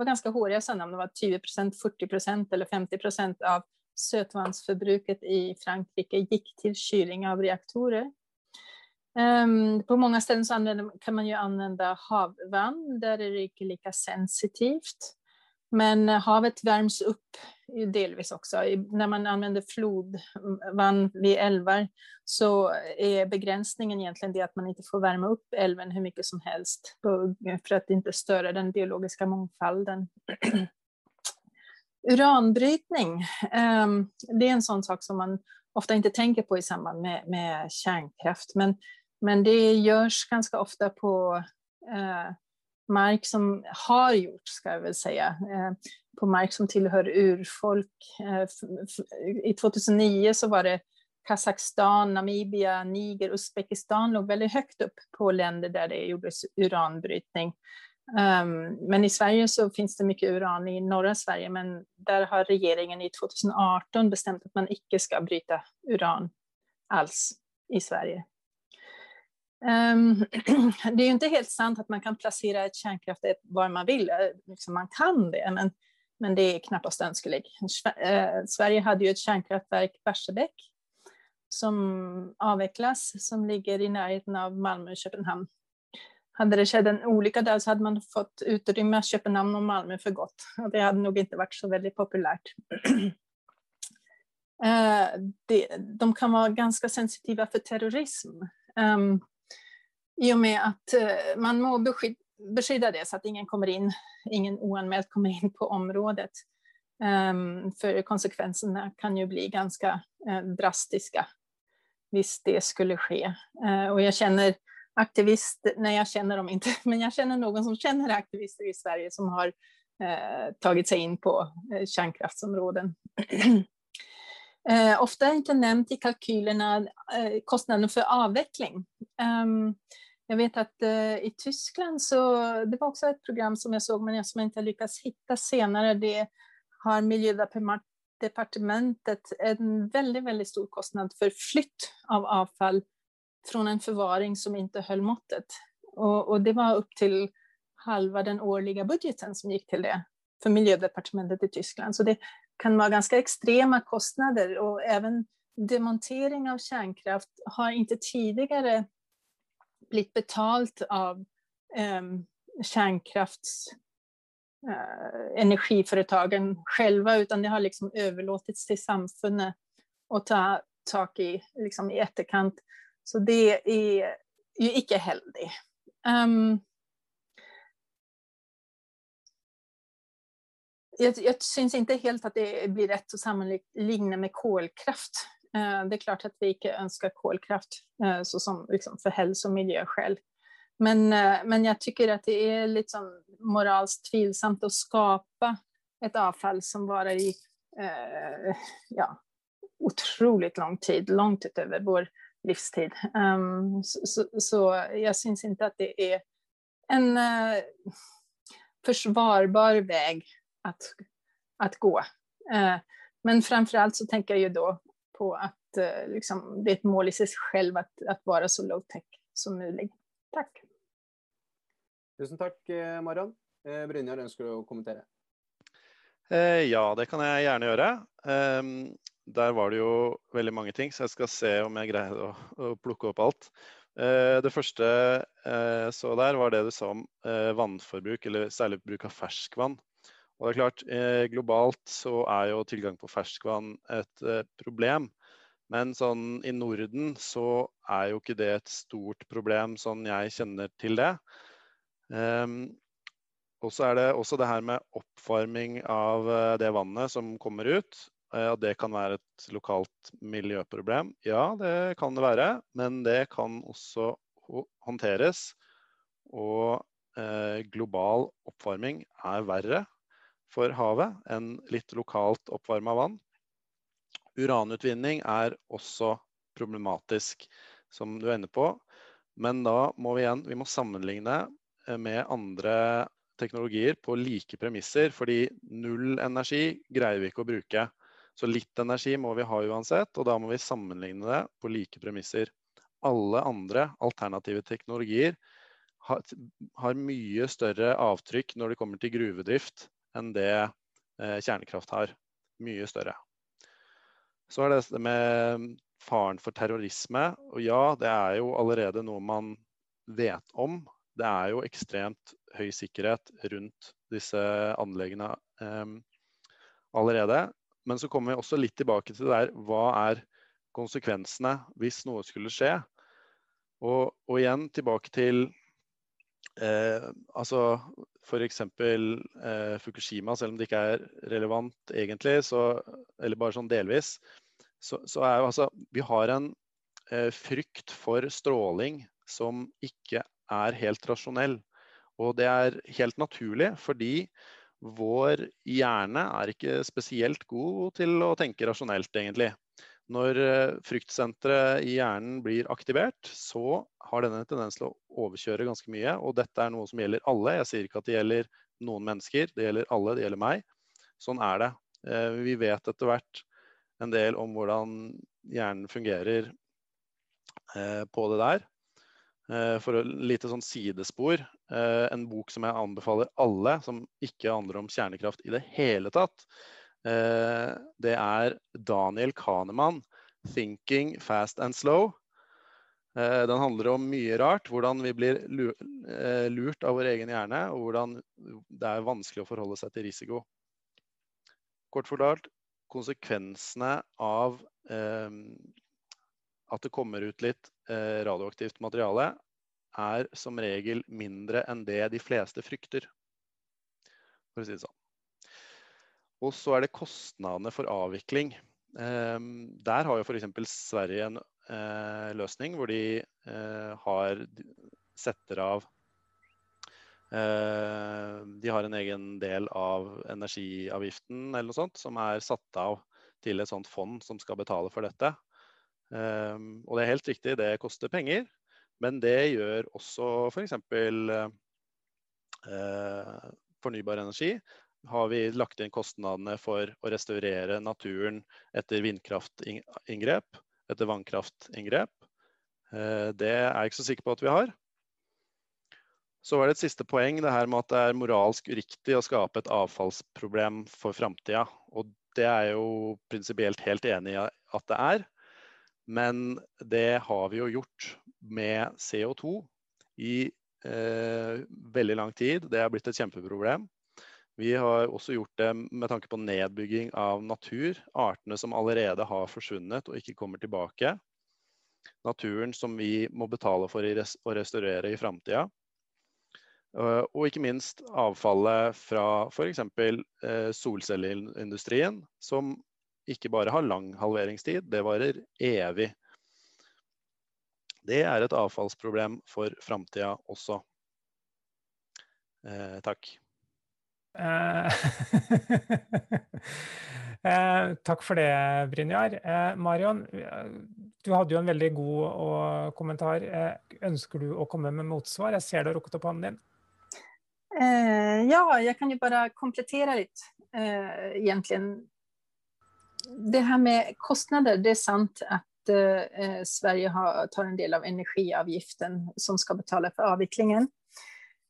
var ganska hårresande om det var 20% 40% eller 50% av sötvansförbruket i Frankrike gick till kylning av reaktorer. Um, på många ställen så använder, kan man ju använda havvann, där är det inte lika sensitivt. Men havet värms upp delvis också. När man använder flodvann vid älvar så är begränsningen egentligen det att man inte får värma upp älven hur mycket som helst för att inte störa den biologiska mångfalden. Uranbrytning, ehm, det är en sån sak som man ofta inte tänker på i samband med, med kärnkraft, men, men det görs ganska ofta på eh, mark som har gjort, ska jag väl säga, eh, på mark som tillhör urfolk. Eh, I 2009 så var det Kazakstan, Namibia, Niger, Uzbekistan låg väldigt högt upp på länder där det gjordes uranbrytning. Um, men i Sverige så finns det mycket uran i norra Sverige, men där har regeringen i 2018 bestämt att man ikke skal bryta uran alls i Sverige. Um, det er jo ikke helt sant at man kan plassere et kärnkraftverk var man vil liksom man kan det, men, men det er knappast ønskelig. Uh, Sverige hadde jo et kärnkraftverk, Barsebäck, som avvecklas, som ligger i nærheten av Malmö og Köpenhamn. Hade det skett en olycka där så hade man fått utrymma Köpenhamn och Malmö för gott. Och det hade nog inte varit så väldigt populärt. det, de kan vara ganska sensitiva för terrorism. Um, i och med att uh, man må beskydda det så att ingen kommer in, ingen oanmält kommer in på området. Um, för konsekvenserna kan ju bli ganska uh, drastiska hvis det skulle ske. Och jag känner aktivister, nej jag känner dem inte, men jag känner någon som känner aktivister i Sverige som har eh, tagit sig in på eh, kärnkraftsområden. ofta är inte nämnt i kalkylerna kostnaden för avveckling. Um, jag vet att i Tyskland så, det var också ett program som jag såg men som jag inte lyckats hitta senare, det har Miljödepartementet en väldigt, väldigt stor kostnad för flytt av avfall från en förvaring som inte höll måttet. Och, och, det var upp till halva den årliga budgeten som gick till det för Miljödepartementet i Tyskland. Så det kan vara ganska extrema kostnader och även demontering av kärnkraft har inte tidigare blitt betalt av eh, kärnkrafts eh, energiföretagen själva, det har liksom överlåtits till samfunnet att ta tak i, liksom i etterkant. Så det er jo ikke heldig. Um, jeg, jeg syns ikke helt at det blir rett å sammenligne med kolkraft. Uh, det er klart at vi ikke ønsker kolkraft uh, så som, liksom, for helse- og miljøskäl. Men, uh, men jeg syns det er litt sånn moralsk tvilsomt å skape et avfall som varer i ja, utrolig lang tid, langt utover vår livstid. Um, så, så, så, jeg syns ikke at det er en uh, forsvarbar vei att, att gå. Uh, men framförallt så tenker jeg jo da på at uh, liksom, det er et mål i seg selv å være så low tech som mulig. Takk. Tusen takk, eh, Marion. Brynjar, ønsker du å kommentere? Ja, det kan jeg gjerne gjøre. Der var det jo veldig mange ting, så jeg skal se om jeg greier å, å plukke opp alt. Det første jeg så der, var det du sa om vannforbruk, eller særlig bruk av ferskvann. Og det er klart, eh, Globalt så er jo tilgang på ferskvann et eh, problem. Men sånn i Norden så er jo ikke det et stort problem, sånn jeg kjenner til det. Um, og så er det også det her med oppvarming av det vannet som kommer ut. Uh, det kan være et lokalt miljøproblem. Ja, det kan det være. Men det kan også håndteres. Og eh, global oppvarming er verre for havet enn litt lokalt oppvarma vann. Uranutvinning er også problematisk, som du er inne på. Men da må vi igjen vi må sammenligne eh, med andre teknologier på like premisser. Fordi null energi greier vi ikke å bruke. Så litt energi må vi ha uansett, og da må vi sammenligne det på like premisser. Alle andre alternative teknologier har, har mye større avtrykk når det kommer til gruvedrift enn det eh, kjernekraft har. Mye større. Så er det det med faren for terrorisme. Og ja, det er jo allerede noe man vet om. Det er jo ekstremt høy sikkerhet rundt disse anleggene eh, allerede. Men så kommer vi også litt tilbake til det der hva er konsekvensene hvis noe skulle skje? Og, og igjen tilbake til eh, altså f.eks. Eh, Fukushima, selv om det ikke er relevant egentlig, så, eller bare sånn delvis, så, så er jo altså Vi har en eh, frykt for stråling som ikke er helt rasjonell. Og det er helt naturlig, fordi vår hjerne er ikke spesielt god til å tenke rasjonelt, egentlig. Når eh, fryktsenteret i hjernen blir aktivert, så har denne tendens til å overkjøre ganske mye. Og dette er noe som gjelder alle. Jeg sier ikke at det gjelder noen mennesker, det gjelder alle, det gjelder meg. Sånn er det. Eh, vi vet etter hvert en del om hvordan hjernen fungerer eh, på det der. For et lite sånn sidespor. En bok som jeg anbefaler alle, som ikke handler om kjernekraft i det hele tatt, Eh, det er Daniel Kahneman, 'Thinking Fast and Slow'. Eh, den handler om mye rart. Hvordan vi blir eh, lurt av vår egen hjerne, og hvordan det er vanskelig å forholde seg til risiko. Kort fortalt, konsekvensene av eh, at det kommer ut litt eh, radioaktivt materiale, er som regel mindre enn det de fleste frykter. For å si det sånn. Og så er det kostnadene for avvikling. Ehm, der har jo f.eks. Sverige en eh, løsning hvor de eh, har setter av eh, De har en egen del av energiavgiften eller noe sånt som er satt av til et sånt fond som skal betale for dette. Ehm, og det er helt riktig, det koster penger. Men det gjør også f.eks. For fornybar energi har vi lagt inn kostnadene for å restaurere naturen etter vindkraftinngrep, etter vannkraftinngrep. Uh, det er jeg ikke så sikker på at vi har. Så var det et siste poeng, det her med at det er moralsk uriktig å skape et avfallsproblem for framtida. Og det er jeg jo prinsipielt helt enig i at det er. Men det har vi jo gjort med CO2 i eh, veldig lang tid. Det er blitt et kjempeproblem. Vi har også gjort det med tanke på nedbygging av natur. Artene som allerede har forsvunnet og ikke kommer tilbake. Naturen som vi må betale for å restaurere i framtida. Eh, og ikke minst avfallet fra f.eks. Eh, solcelleindustrien, som ikke bare har lang halveringstid, det varer evig. Det er et avfallsproblem for framtida også. Eh, takk. Eh, eh, takk for det, Brynjar. Eh, Marion, du hadde jo en veldig god kommentar. Eh, ønsker du å komme med motsvar? Jeg ser du har rukket opp hånden din. Eh, ja, jeg kan jo bare komplettere litt, egentlig det här med kostnader, det är sant att eh, Sverige har, tar en del av energiavgiften som skal betale for avviklingen.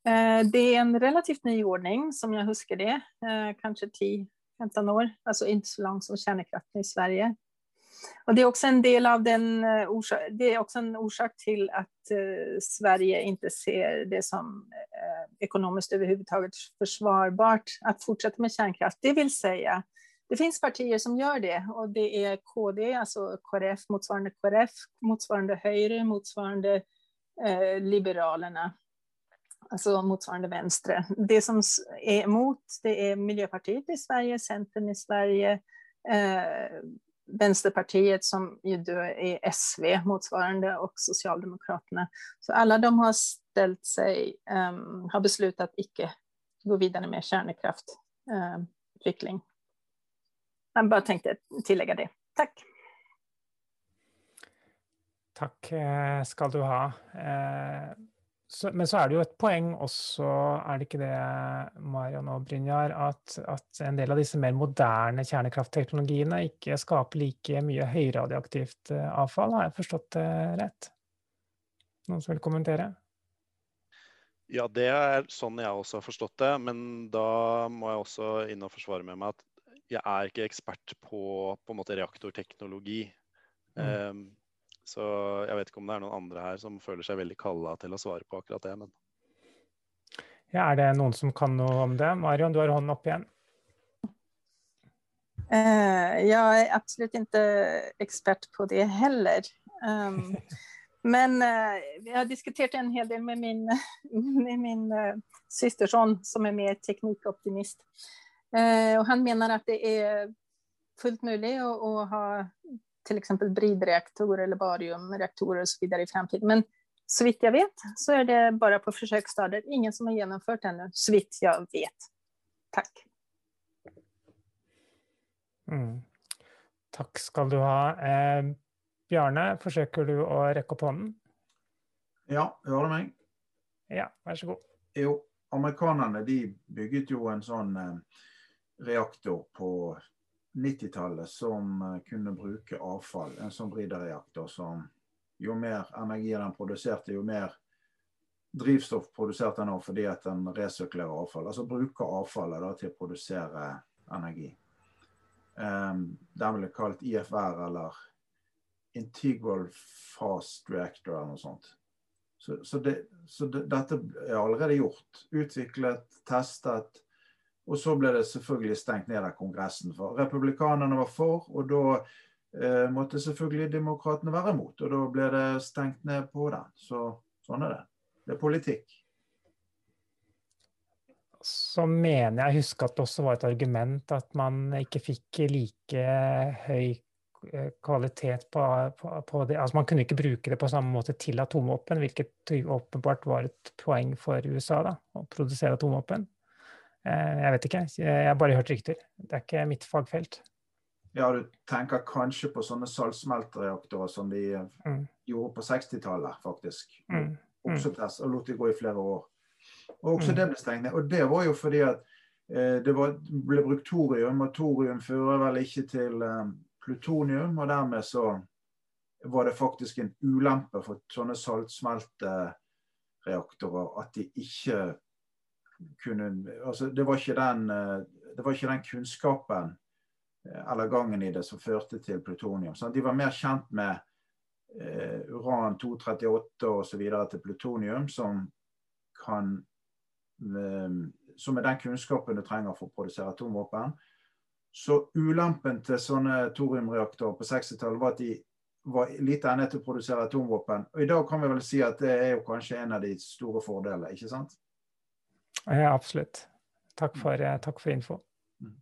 Eh, det er en relativt ny ordning som jeg husker det, eh, kanskje 10-15 år, Altså ikke så langt som kjernekraften i Sverige. Og det er også en del av den eh, det er også en orsak til at eh, Sverige ikke ser det som eh, ekonomiskt forsvarbart försvarbart fortsette med kjernekraft. Det vill säga det finns partier som gör det och det är KD, alltså KrF, motsvarande KrF, motsvarande Høyre, motsvarande eh, Liberalerna, alltså motsvarande Venstre. Det som är emot det är Miljöpartiet i Sverige, Centern i Sverige, eh, Vänsterpartiet som ju då är SV motsvarande och Socialdemokraterna. Så alla de har ställt sig, um, har beslutat icke gå vidare med kärnkraftutveckling. Uh, jeg bare tenkte å tillegge det. Takk. Takk eh, skal du ha. Eh, men så er det jo et poeng også, er det ikke det, Marion og Brynjar, at, at en del av disse mer moderne kjernekraftteknologiene ikke skaper like mye høyradioaktivt eh, avfall. Har jeg forstått det rett? Noen som vil kommentere? Ja, det er sånn jeg også har forstått det. Men da må jeg også inn og forsvare med meg at jeg er ikke ekspert på, på en måte reaktorteknologi. Mm. Um, så jeg vet ikke om det er noen andre her som føler seg veldig kalla til å svare på akkurat det. Men... Ja, er det noen som kan noe om det? Marion, du har hånden opp igjen. Uh, jeg er absolutt ikke ekspert på det heller. Um, men uh, jeg har diskutert en hel del med min, med min uh, søsterson, som er mer teknikkoptimist. Eh, och han menar att det är fullt mulig att, att ha till exempel bridreaktorer eller bariumreaktorer och så vidare i framtiden. Men så vitt jag vet så är det bara på försöksstadiet. Ingen som har genomfört ännu, så vitt jag vet. Tack. Mm. Takk skal du ha. Eh, Bjarne, forsøker du å rekke opp hånden? Ja, hører du meg? Ja, vær så god. Jo, amerikanerne de bygget jo en sånn eh, reaktor på 90-tallet som eh, kunne bruke avfall. En sånn briderreaktor som jo mer energi den produserte, jo mer drivstoff produserte den òg fordi at den resirkulerer avfall. Altså bruker avfallet da, til å produsere energi. Um, den ble kalt IFR eller Integral Fast Reactor eller noe sånt. Så, så, det, så det, dette er allerede gjort. Utviklet, testet og så ble det selvfølgelig stengt ned av Kongressen. For republikanerne var for, og da eh, måtte selvfølgelig demokratene være imot. Og da ble det stengt ned på den. Så sånn er det. Det er politikk. Så mener jeg å huske at det også var et argument at man ikke fikk like høy eh, kvalitet på, på, på, det. Altså Man kunne ikke bruke det på samme måte til atomvåpen, hvilket åpenbart var et poeng for USA, da, å produsere atomvåpen. Eh, jeg vet ikke, jeg har bare hørt rykter. Det er ikke mitt fagfelt. Ja, du tenker kanskje på sånne saltsmeltereaktorer som de mm. gjorde på 60-tallet, faktisk. Mm. Også test, og lot de gå i flere år. Og også mm. det ble stengt ned. Og det var jo fordi at eh, det var, ble brukt thorium, og thorium fører vel ikke til eh, plutonium. Og dermed så var det faktisk en ulempe for sånne saltsmeltereaktorer at de ikke kunne altså det, var den, eh, det var ikke den kunnskapen eh, eller gangen i det som førte til plutonium. Så de var mer kjent med eh, uran-238 osv. til plutonium, som kan eh, Som er den kunnskapen du trenger for å produsere atomvåpen. Så ulempen til sånne thoriumreaktorer på 60-tallet var at de var lite egnet til å produsere atomvåpen. Og I dag kan vi vel si at det er jo kanskje en av de store fordelene, ikke sant? Ja, absolutt. Takk for, eh, takk for info. Mm.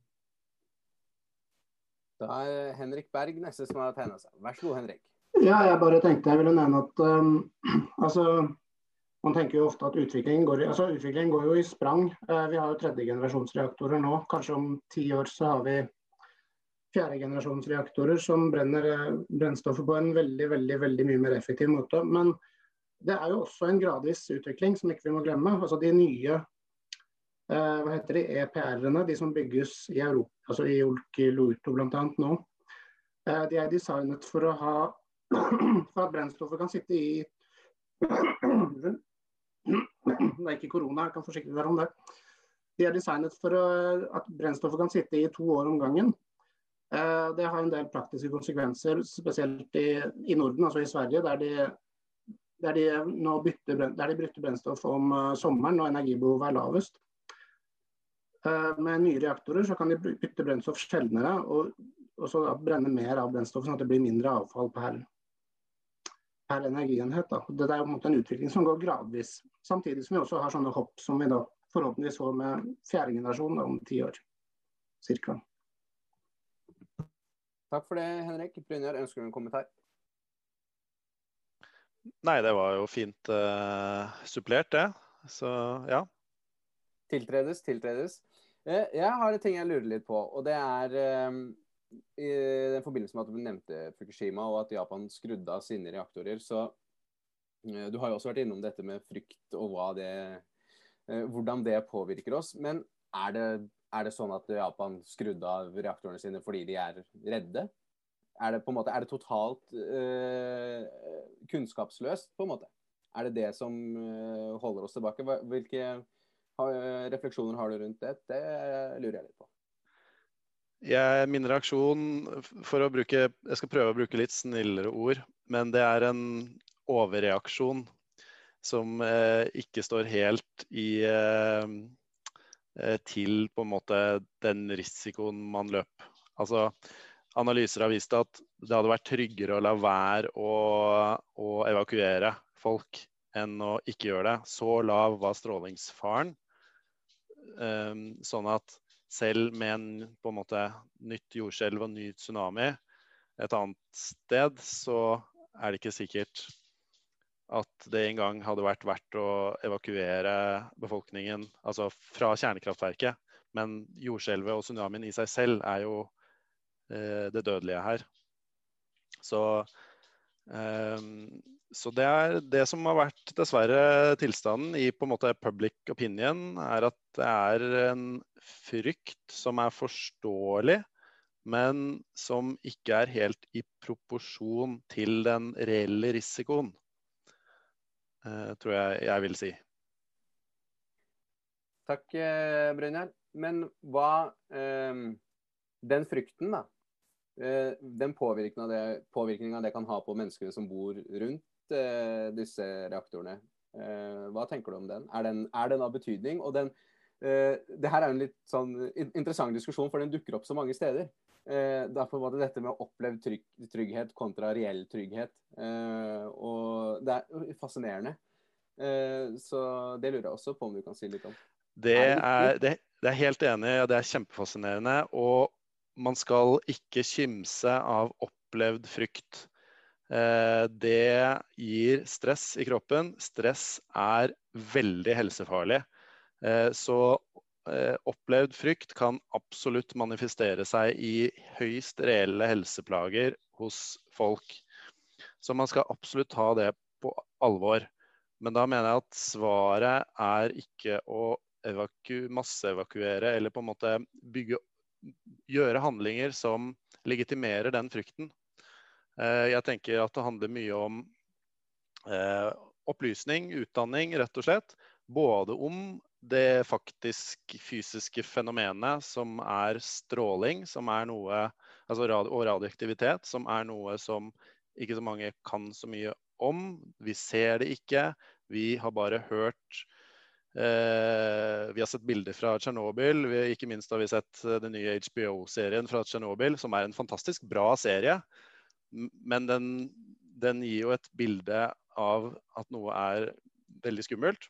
Da er Henrik Berg neste som har tegna seg. Vær så god, Henrik. Ja, jeg bare tenkte jeg ville nevne at um, altså, man tenker jo ofte at utviklingen går, altså, utviklingen går jo i sprang. Uh, vi har jo tredjegenerasjonsreaktorer nå. Kanskje om ti år så har vi fjerdegenerasjonsreaktorer som brenner uh, brennstoffet på en veldig, veldig, veldig mye mer effektiv måte. Men det er jo også en gradvis utvikling som ikke vi må glemme. Altså De nye hva heter de, EPR-ene, de som bygges i Europa, altså i Olkiluoto bl.a. nå, de er designet for å ha for at brennstoffet kan sitte i Det er ikke korona, jeg kan forsikre dere om det. De er designet for at brennstoffet kan sitte i to år om gangen. Eh, det har en del praktiske konsekvenser, spesielt i, i Norden, altså i Sverige, der de, der de bytter, der de bytter brennstoff om sommeren når energibehovet er lavest. Med nye reaktorer så kan de bytte brennstoff sjeldnere og, og så brenne mer av brennstoffet, sånn at det blir mindre avfall per, per energienhet. Da. Det er jo en, en utvikling som går gradvis. Samtidig som vi også har sånne hopp som vi da forhåpentligvis får med fjerde generasjon da, om ti år. Cirka. Takk for det, Henrik. Brynjar, ønsker du en kommentar? Nei, det var jo fint uh, supplert, det. Så ja. Tiltredes, tiltredes. Eh, jeg har en ting jeg lurer litt på, og det er um, i den forbindelse med at du nevnte Fukushima og at Japan skrudde av sine reaktorer, så uh, Du har jo også vært innom dette med frykt og det, hvordan det påvirker oss. Men er det, er det, sånn at Japan skrudde av reaktorene sine fordi de er redde? Er det, på en måte, er det totalt uh, kunnskapsløst, på en måte? Er det det som holder oss tilbake? Hvilke refleksjoner har du rundt det? Det lurer jeg litt på. Jeg, min reaksjon for å bruke Jeg skal prøve å bruke litt snillere ord, men det er en overreaksjon som eh, ikke står helt i eh, eh, til på en måte den risikoen man løp. Altså, analyser har vist at det hadde vært tryggere å la være å, å evakuere folk enn å ikke gjøre det. Så lav var strålingsfaren. Um, sånn at selv med en på en måte nytt jordskjelv og ny tsunami et annet sted, så er det ikke sikkert at det engang hadde vært verdt å evakuere befolkningen altså fra kjernekraftverket. Men jordskjelvet og tsunamien i seg selv er jo eh, det dødelige her. Så eh, så det er det som har vært dessverre tilstanden i på en måte public opinion, er at det er en frykt som er forståelig, men som ikke er helt i proporsjon til den reelle risikoen. Uh, tror jeg jeg vil si. Takk, eh, Brynjar. Men hva um, Den frykten, da. Uh, den påvirkningen det, det kan ha på menneskene som bor rundt uh, disse reaktorene. Uh, hva tenker du om den? Er den, er den av betydning? Og den, uh, det her er en litt sånn interessant diskusjon, for den dukker opp så mange steder. derfor var det dette med opplevd trygg, trygghet kontra reell trygghet. og det er fascinerende. så det lurer jeg også på om du kan si litt om. Det er, det, det er helt enig, og det er kjempefascinerende. Og man skal ikke kimse av opplevd frykt. Eh, det gir stress i kroppen. Stress er veldig helsefarlig. Eh, så eh, opplevd frykt kan absolutt manifestere seg i høyst reelle helseplager hos folk. Så man skal absolutt ta det på alvor. Men da mener jeg at svaret er ikke å masseevakuere eller på en måte bygge, gjøre handlinger som legitimerer den frykten. Eh, jeg tenker at det handler mye om eh, opplysning, utdanning, rett og slett. Både om det faktisk fysiske fenomenet som er stråling, som er noe, altså radio og radioaktivitet, som er noe som ikke så mange kan så mye om. Vi ser det ikke. Vi har bare hørt eh, Vi har sett bilder fra Tsjernobyl. Ikke minst har vi sett eh, den nye HBO-serien fra Tsjernobyl, som er en fantastisk bra serie. Men den, den gir jo et bilde av at noe er veldig skummelt.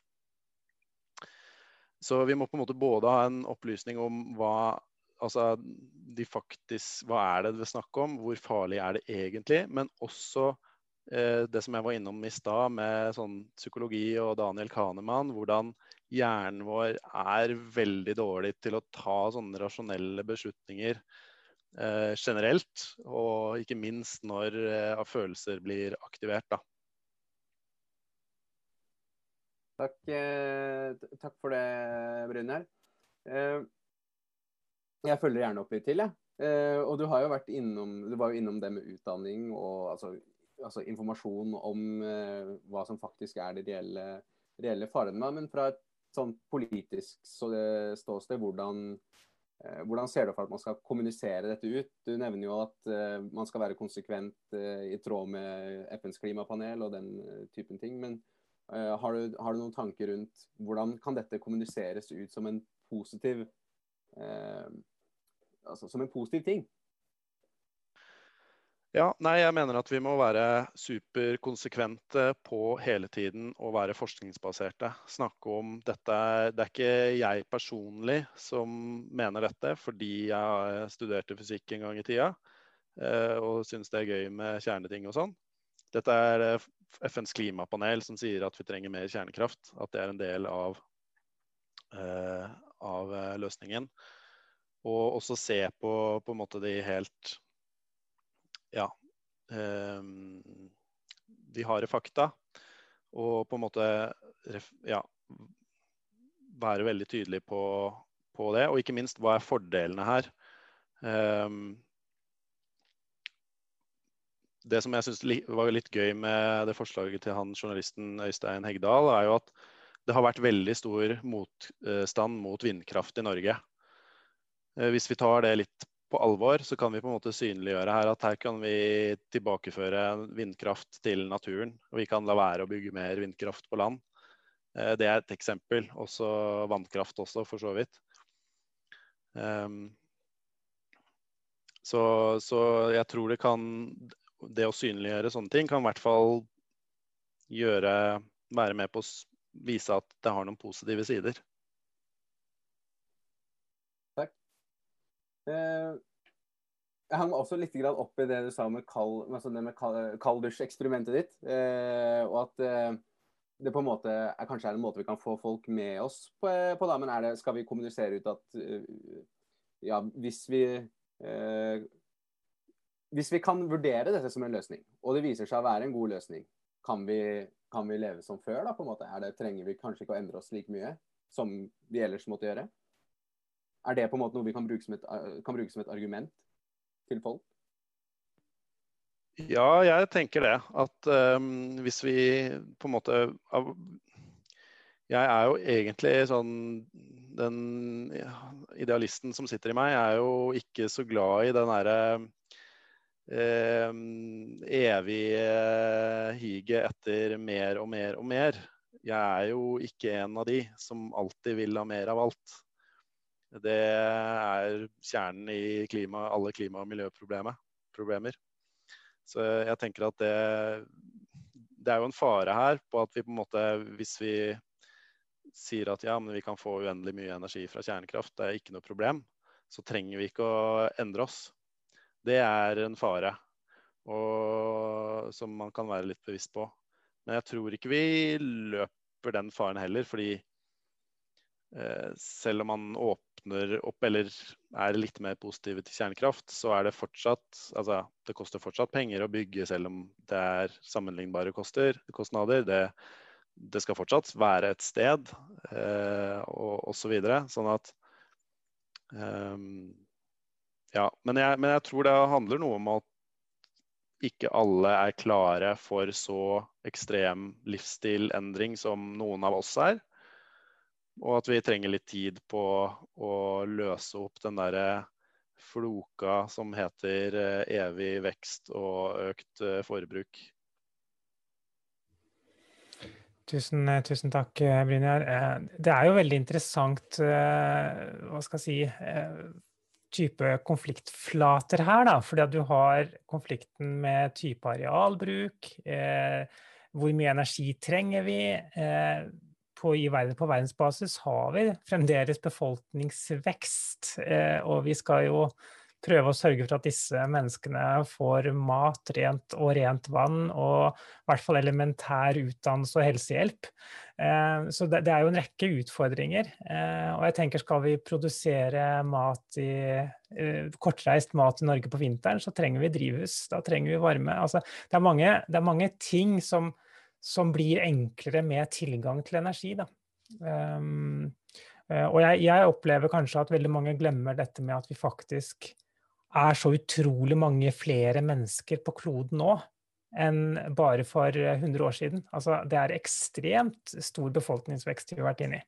Så vi må på en måte både ha en opplysning om hva altså de faktisk, hva er det det er snakk om, hvor farlig er det egentlig, men også Eh, det som jeg var innom i stad med sånn psykologi og Daniel Kahneman, hvordan hjernen vår er veldig dårlig til å ta sånne rasjonelle beslutninger eh, generelt. Og ikke minst når eh, følelser blir aktivert. Da. Takk, eh, takk for det, Brynjar. Eh, jeg følger gjerne opp litt til, jeg. Eh, og du har jo vært innom, du var jo innom det med utdanning og altså altså informasjon om uh, hva som faktisk er de reelle, reelle farene. Men fra et sånn politisk ståsted, hvordan, hvordan ser du for at man skal kommunisere dette ut? Du nevner jo at uh, man skal være konsekvent i tråd med FNs klimapanel og den typen ting. Men har du, har, du, noen tanker rundt hvordan kan dette kommuniseres ut som en positiv altså som en positiv ting? Ja, nei, jeg mener at vi må være superkonsekvente på hele tiden og være forskningsbaserte. Snakke om dette Det er ikke jeg personlig som mener dette fordi jeg studerte fysikk en gang i tida eh, og syns det er gøy med kjerneting og sånn. Dette er eh, FNs klimapanel som sier at vi trenger mer kjernekraft. At det er en del av, eh, av løsningen. Og også se på, på en måte de helt ja, de harde fakta. Og på en måte ja, være veldig tydelig på, på, det. Og ikke minst, hva er fordelene her? Um, det som jeg syns var litt gøy med det forslaget til han journalisten Øystein Hegdal, er jo at det har vært veldig stor motstand mot vindkraft i Norge. Eh, hvis vi tar det litt på alvor, så kan vi på en måte synliggjøre her at her kan vi tilbakeføre vindkraft til naturen. Og vi kan la være å bygge mer vindkraft på land. Eh, det er et eksempel. Også vannkraft også, for så vidt. Um, så, så, jeg tror det kan Det å synliggjøre sånne ting kan i hvert fall gjøre Være med på å vise at det har noen positive sider. Jeg hang også litt opp i det du sa med kald, altså kalddusjeksperimentet ditt. Eh, og at eh, det på en måte er kanskje er en måte vi kan få folk med oss på, på da, men det, skal vi kommunisere ut at ja, hvis vi eh, Hvis vi kan vurdere dette som en løsning, og det viser seg å være en god løsning, kan vi, kan vi leve som før? da, på en måte? Det, trenger vi kanskje ikke å endre oss like mye som vi ellers måtte gjøre? Er det på en måte noe vi kan bruke som et, kan bruke som et argument til folk? Ja, jeg tenker det. At um, hvis vi på en måte Jeg er jo egentlig sånn Den idealisten som sitter i meg, er jo ikke så glad i den derre eh, evige higet etter mer og mer og mer. Jeg er jo ikke en av de som alltid vil ha mer av alt. Det er kjernen i klima, alle klima- og miljøproblemer. Så jeg tenker at det, det er jo en fare her på at vi på en måte, hvis vi sier at ja, men vi kan få uendelig mye energi fra kjernekraft, det er ikke noe problem, så trenger vi ikke å endre oss. Det er en fare og, som man kan være litt bevisst på. Men jeg tror ikke vi løper den faren heller, fordi eh, selv om man åpner åpner opp eller er litt mer positive til kjernekraft, så er det fortsatt Altså, det koster fortsatt penger å bygge selv om det er sammenlignbare koster, kostnader. Det, det skal fortsatt være et sted, eh, og osv. Så videre, sånn at um, Ja. Men jeg, men jeg tror det handler noe om at ikke alle er klare for så ekstrem livsstilendring som noen av oss er. Og at vi trenger litt tid på å løse opp den derre floka som heter evig vekst og økt forbruk. Tusen, tusen takk, Brynjar. Det er jo veldig interessant, hva skal jeg si type konfliktflater her, da. Fordi at du har konflikten med type arealbruk. Eh, hvor mye energi trenger vi? På, verden, på, verdensbasis har vi fremdeles befolkningsvekst. Eh, og vi skal jo prøve å sørge for at disse menneskene får mat rent og rent vann, og i hvert fall elementær utdannelse og helsehjelp. Eh, så det, er jo en rekke utfordringer. Eh, og jeg tenker skal vi produsere mat i kortreist mat i Norge på vinteren, så trenger vi drivhus. Da trenger vi varme. Altså, det, er mange, det er mange ting som, som, blir enklere med tilgang til energi. Da. Um, og jeg, jeg, opplever kanskje at veldig mange glemmer dette med at vi faktisk er så utrolig mange flere mennesker på kloden nå enn bare for 100 år siden. Altså, det er ekstremt stor befolkningsvekst vi har vært inne i.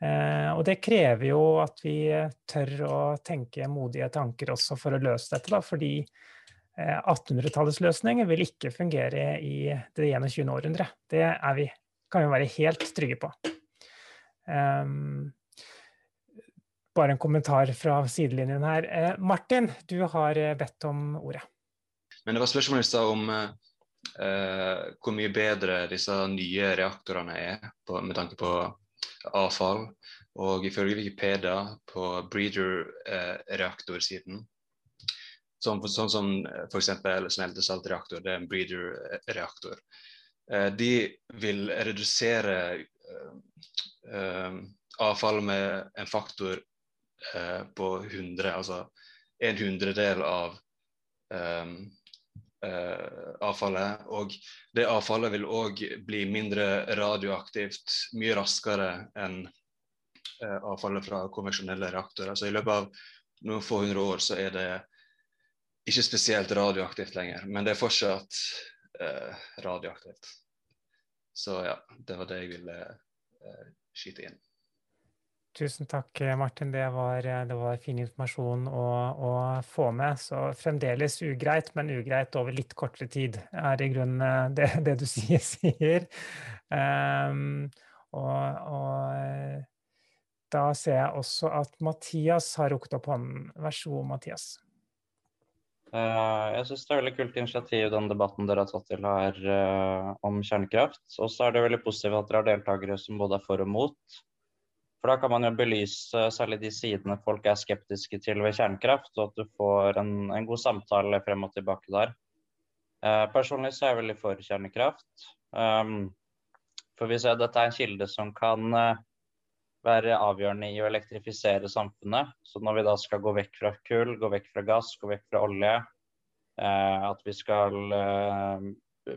Uh, og det krever jo at vi tør å tenke modige tanker også for å løse dette. Da, fordi 1800-tallets løsning vil ikke fungere i det 21. århundre. Det vi, kan vi være helt trygge på. Um, bare en kommentar fra sidelinjen her. Eh, Martin, du har eh, bedt om ordet. Men det var spørsmål i stad om eh, hvor mye bedre disse nye reaktorene er på, med tanke på avfall. Og ifølge Wikipedia på breeder-reaktorsiden, eh, sånn, sånn som f.eks. smeltesaltreaktor, det er en breeder-reaktor, eh, de vil redusere eh, avfall med en faktor eh, på 100, altså en hundredel av eh, eh, avfallet. Og det avfallet vil òg bli mindre radioaktivt mye raskere enn eh, avfallet fra konvensjonelle reaktorer. Så i løpet av noen få hundre år så er det ikke spesielt radioaktivt lenger, men det er fortsatt eh, radioaktivt. Så ja, det var det jeg ville eh, skyte inn. Tusen takk, Martin. Det var, det var fin informasjon å, å, få med. Så fremdeles ugreit, men ugreit over litt kortere tid, er i grunnen eh, det, det du sier. sier. Um, og, og, eh, da ser jeg også at Mathias har rukket opp hånden. Vær så god, Mathias. Uh, jeg syns det er veldig kult initiativ den debatten dere har tatt til her uh, om kjernekraft. Og så er det veldig positivt at dere har deltakere som både er for og mot. For da kan man jo belyse særlig de sidene folk er skeptiske til ved kjernekraft, og at du får en, en god samtale frem og tilbake der. Eh, personlig så er jeg veldig for kjernekraft. For vi ser at dette er en kilde som kan være avgjørende i å elektrifisere samfunnet. Så når vi da skal gå vekk fra kull, gå vekk fra gass, gå vekk fra olje, uh, at vi skal uh,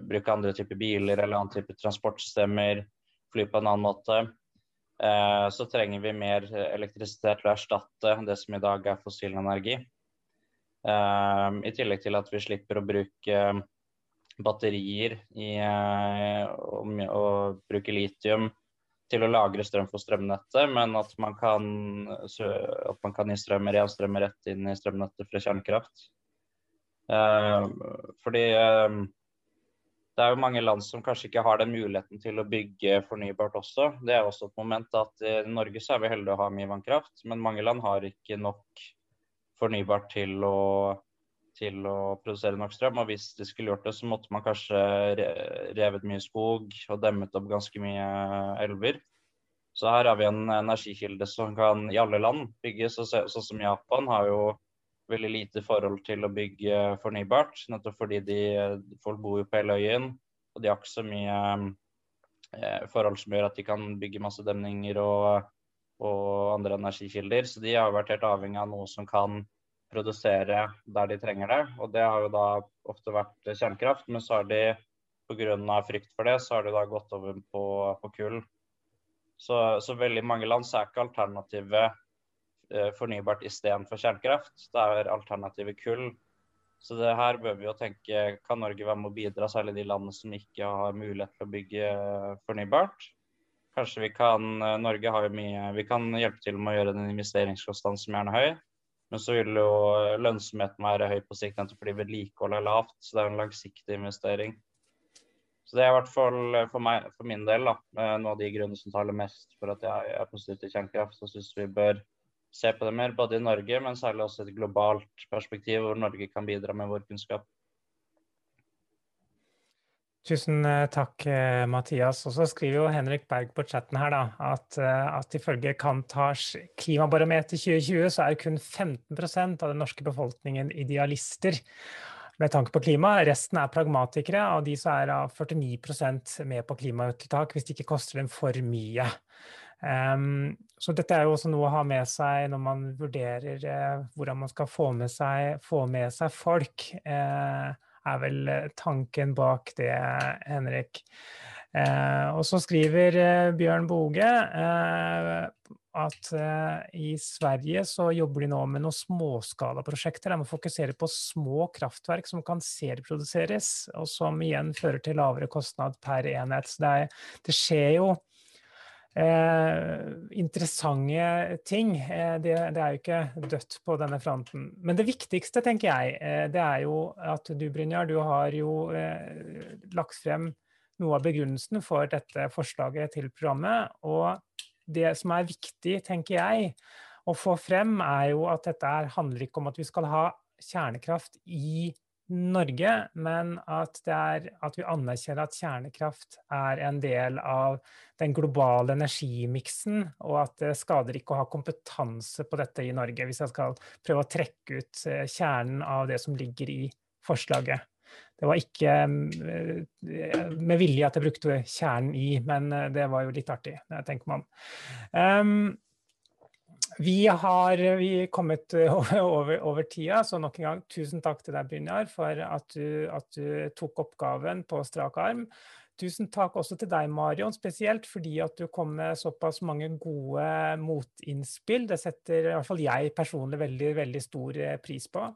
bruke andre typer biler eller andre typer transportsystemer, fly på en annen måte, Eh, så trenger vi mer elektrisitet til å erstatte det som i dag er fossil energi. Eh, I tillegg til at vi slipper å bruke batterier i, eh, og, og bruke litium til å lagre strøm for strømnettet, men at man kan, at man kan gi strøm, ren strøm rett inn i strømnettet fra kjernekraft. Fordi det er jo mange land som kanskje ikke har den muligheten til å bygge fornybart også. Det er også et moment at i Norge så er vi heldige å ha mye vannkraft, men mange land har ikke nok fornybart til å, til å produsere nok strøm. Og hvis de skulle gjort det, så måtte man kanskje revet mye skog og demmet opp ganske mye elver. Så her har vi en energikilde som kan i alle land bygges. Sånn som Japan har jo veldig lite forhold til å bygge fornybart. Nettopp fordi de, folk bor jo på hele øyen, og de har ikke så mye eh, forhold som gjør at de kan bygge masse demninger og, og, andre energikilder. Så de har vært helt avhengig av noe som kan produsere der de trenger det. Og det har jo da ofte vært kjernekraft, men så har de pga. frykt for det, så har de da gått over på, på kull. Så, så veldig mange land så er ikke alternativet Eh, fornybart istedenfor kjernekraft. Det er alternativet kull. Så det her bør vi jo tenke kan Norge være med å bidra, særlig de landene som ikke har mulighet til å bygge fornybart. Kanskje vi kan eh, Norge har jo mye Vi kan hjelpe til med å gjøre den investeringskostnaden som gjerne er høy. Men så vil jo lønnsomheten være høy på sikt nettopp fordi vedlikeholdet er lavt. Så det er en langsiktig investering. Så det er i hvert fall for, meg, for min del da, noen av de grunnene som taler mest for at jeg er positiv til kjernekraft. Så syns vi bør se på det mer både i Norge, men særlig også et globalt perspektiv hvor Norge kan bidra med vår kunnskap. Tusen eh, takk, eh, Mathias. Og så skriver jo Henrik Berg på chatten her da, at, eh, at ifølge Kantars klimabarometer 2020 så er kun 15% av den norske befolkningen idealister med tanke på klima. Resten er pragmatikere, og de så er 49% med på klimatiltak hvis det ikke koster dem for mye. Um, så dette er jo også noe å ha med seg når man vurderer uh, hvordan man skal få med seg, få med seg folk. Uh, er vel eh, tanken bak det, Henrik. Eh, og så skriver eh, Bjørn Boge eh, at eh, i Sverige så jobber de nå med noen småskalaprosjekter De må fokusere på små kraftverk som kan serieproduseres, og som igjen fører til lavere kostnad per enhet. Så det, er, det skjer jo Eh, interessante ting. Eh, det, det, er jo ikke dødt på denne fronten. Men det viktigste, tenker jeg, eh, det er jo at du, Brynjar, du har jo eh, lagt frem noe av begrunnelsen for dette forslaget til programmet. Og det som er viktig, tenker jeg, å få frem, er jo at dette handler ikke om at vi skal ha kjernekraft i Norge, men at, er, at, vi anerkjenner at kjernekraft er en del av den globale energimiksen, og at det skader ikke å ha kompetanse på dette i Norge, hvis jeg skal prøve å trekke ut eh, kjernen av det som ligger i forslaget. Det var ikke eh, med vilje at jeg brukte kjernen i, men eh, det var jo litt artig, tenker om. Um, vi har vi kommet over, over, tida, så nok en gang tusen takk til deg, Brynjar, for at du, at du, tok oppgaven på strak arm. Tusen takk også til deg, Marion, spesielt fordi at du kom med såpass mange gode motinnspill. Det setter i hvert fall jeg personlig veldig, veldig stor eh, pris på.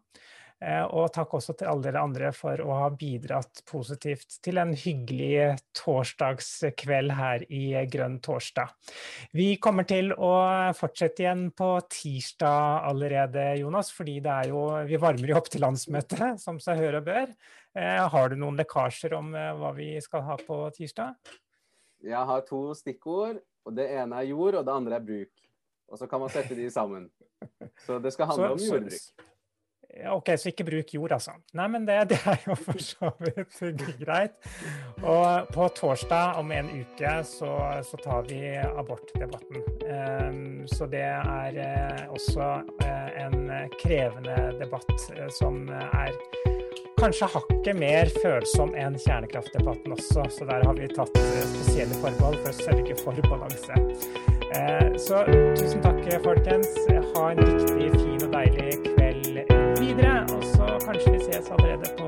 Eh, og takk også til alle dere andre for å ha bidratt positivt til en hyggelig torsdagskveld her i Grønn torsdag. Vi kommer til å fortsette igjen på tirsdag allerede, Jonas, fordi det er jo, vi varmer jo opp til landsmøtet, som seg hør og bør. Eh, har du noen lekkasjer om eh, hva vi skal ha på tirsdag? Jeg har to stikkord. og Det ene er jord, og det andre er bruk. Og så kan man sette de sammen. Så det skal handle så, om jordbruk. OK, så ikke bruk jord, altså. Nei, men det, det er jo for så vidt greit. Og på torsdag om en uke så, så tar vi abortdebatten. Um, så det er uh, også uh, en krevende debatt uh, som er kanskje hakket mer følsom enn kjernekraftdebatten også. Så der har vi tatt spesielle forbehold for å sørge for balanse. Så tusen takk, folkens. Ha en riktig fin og deilig kveld videre. Og så kanskje vi ses allerede på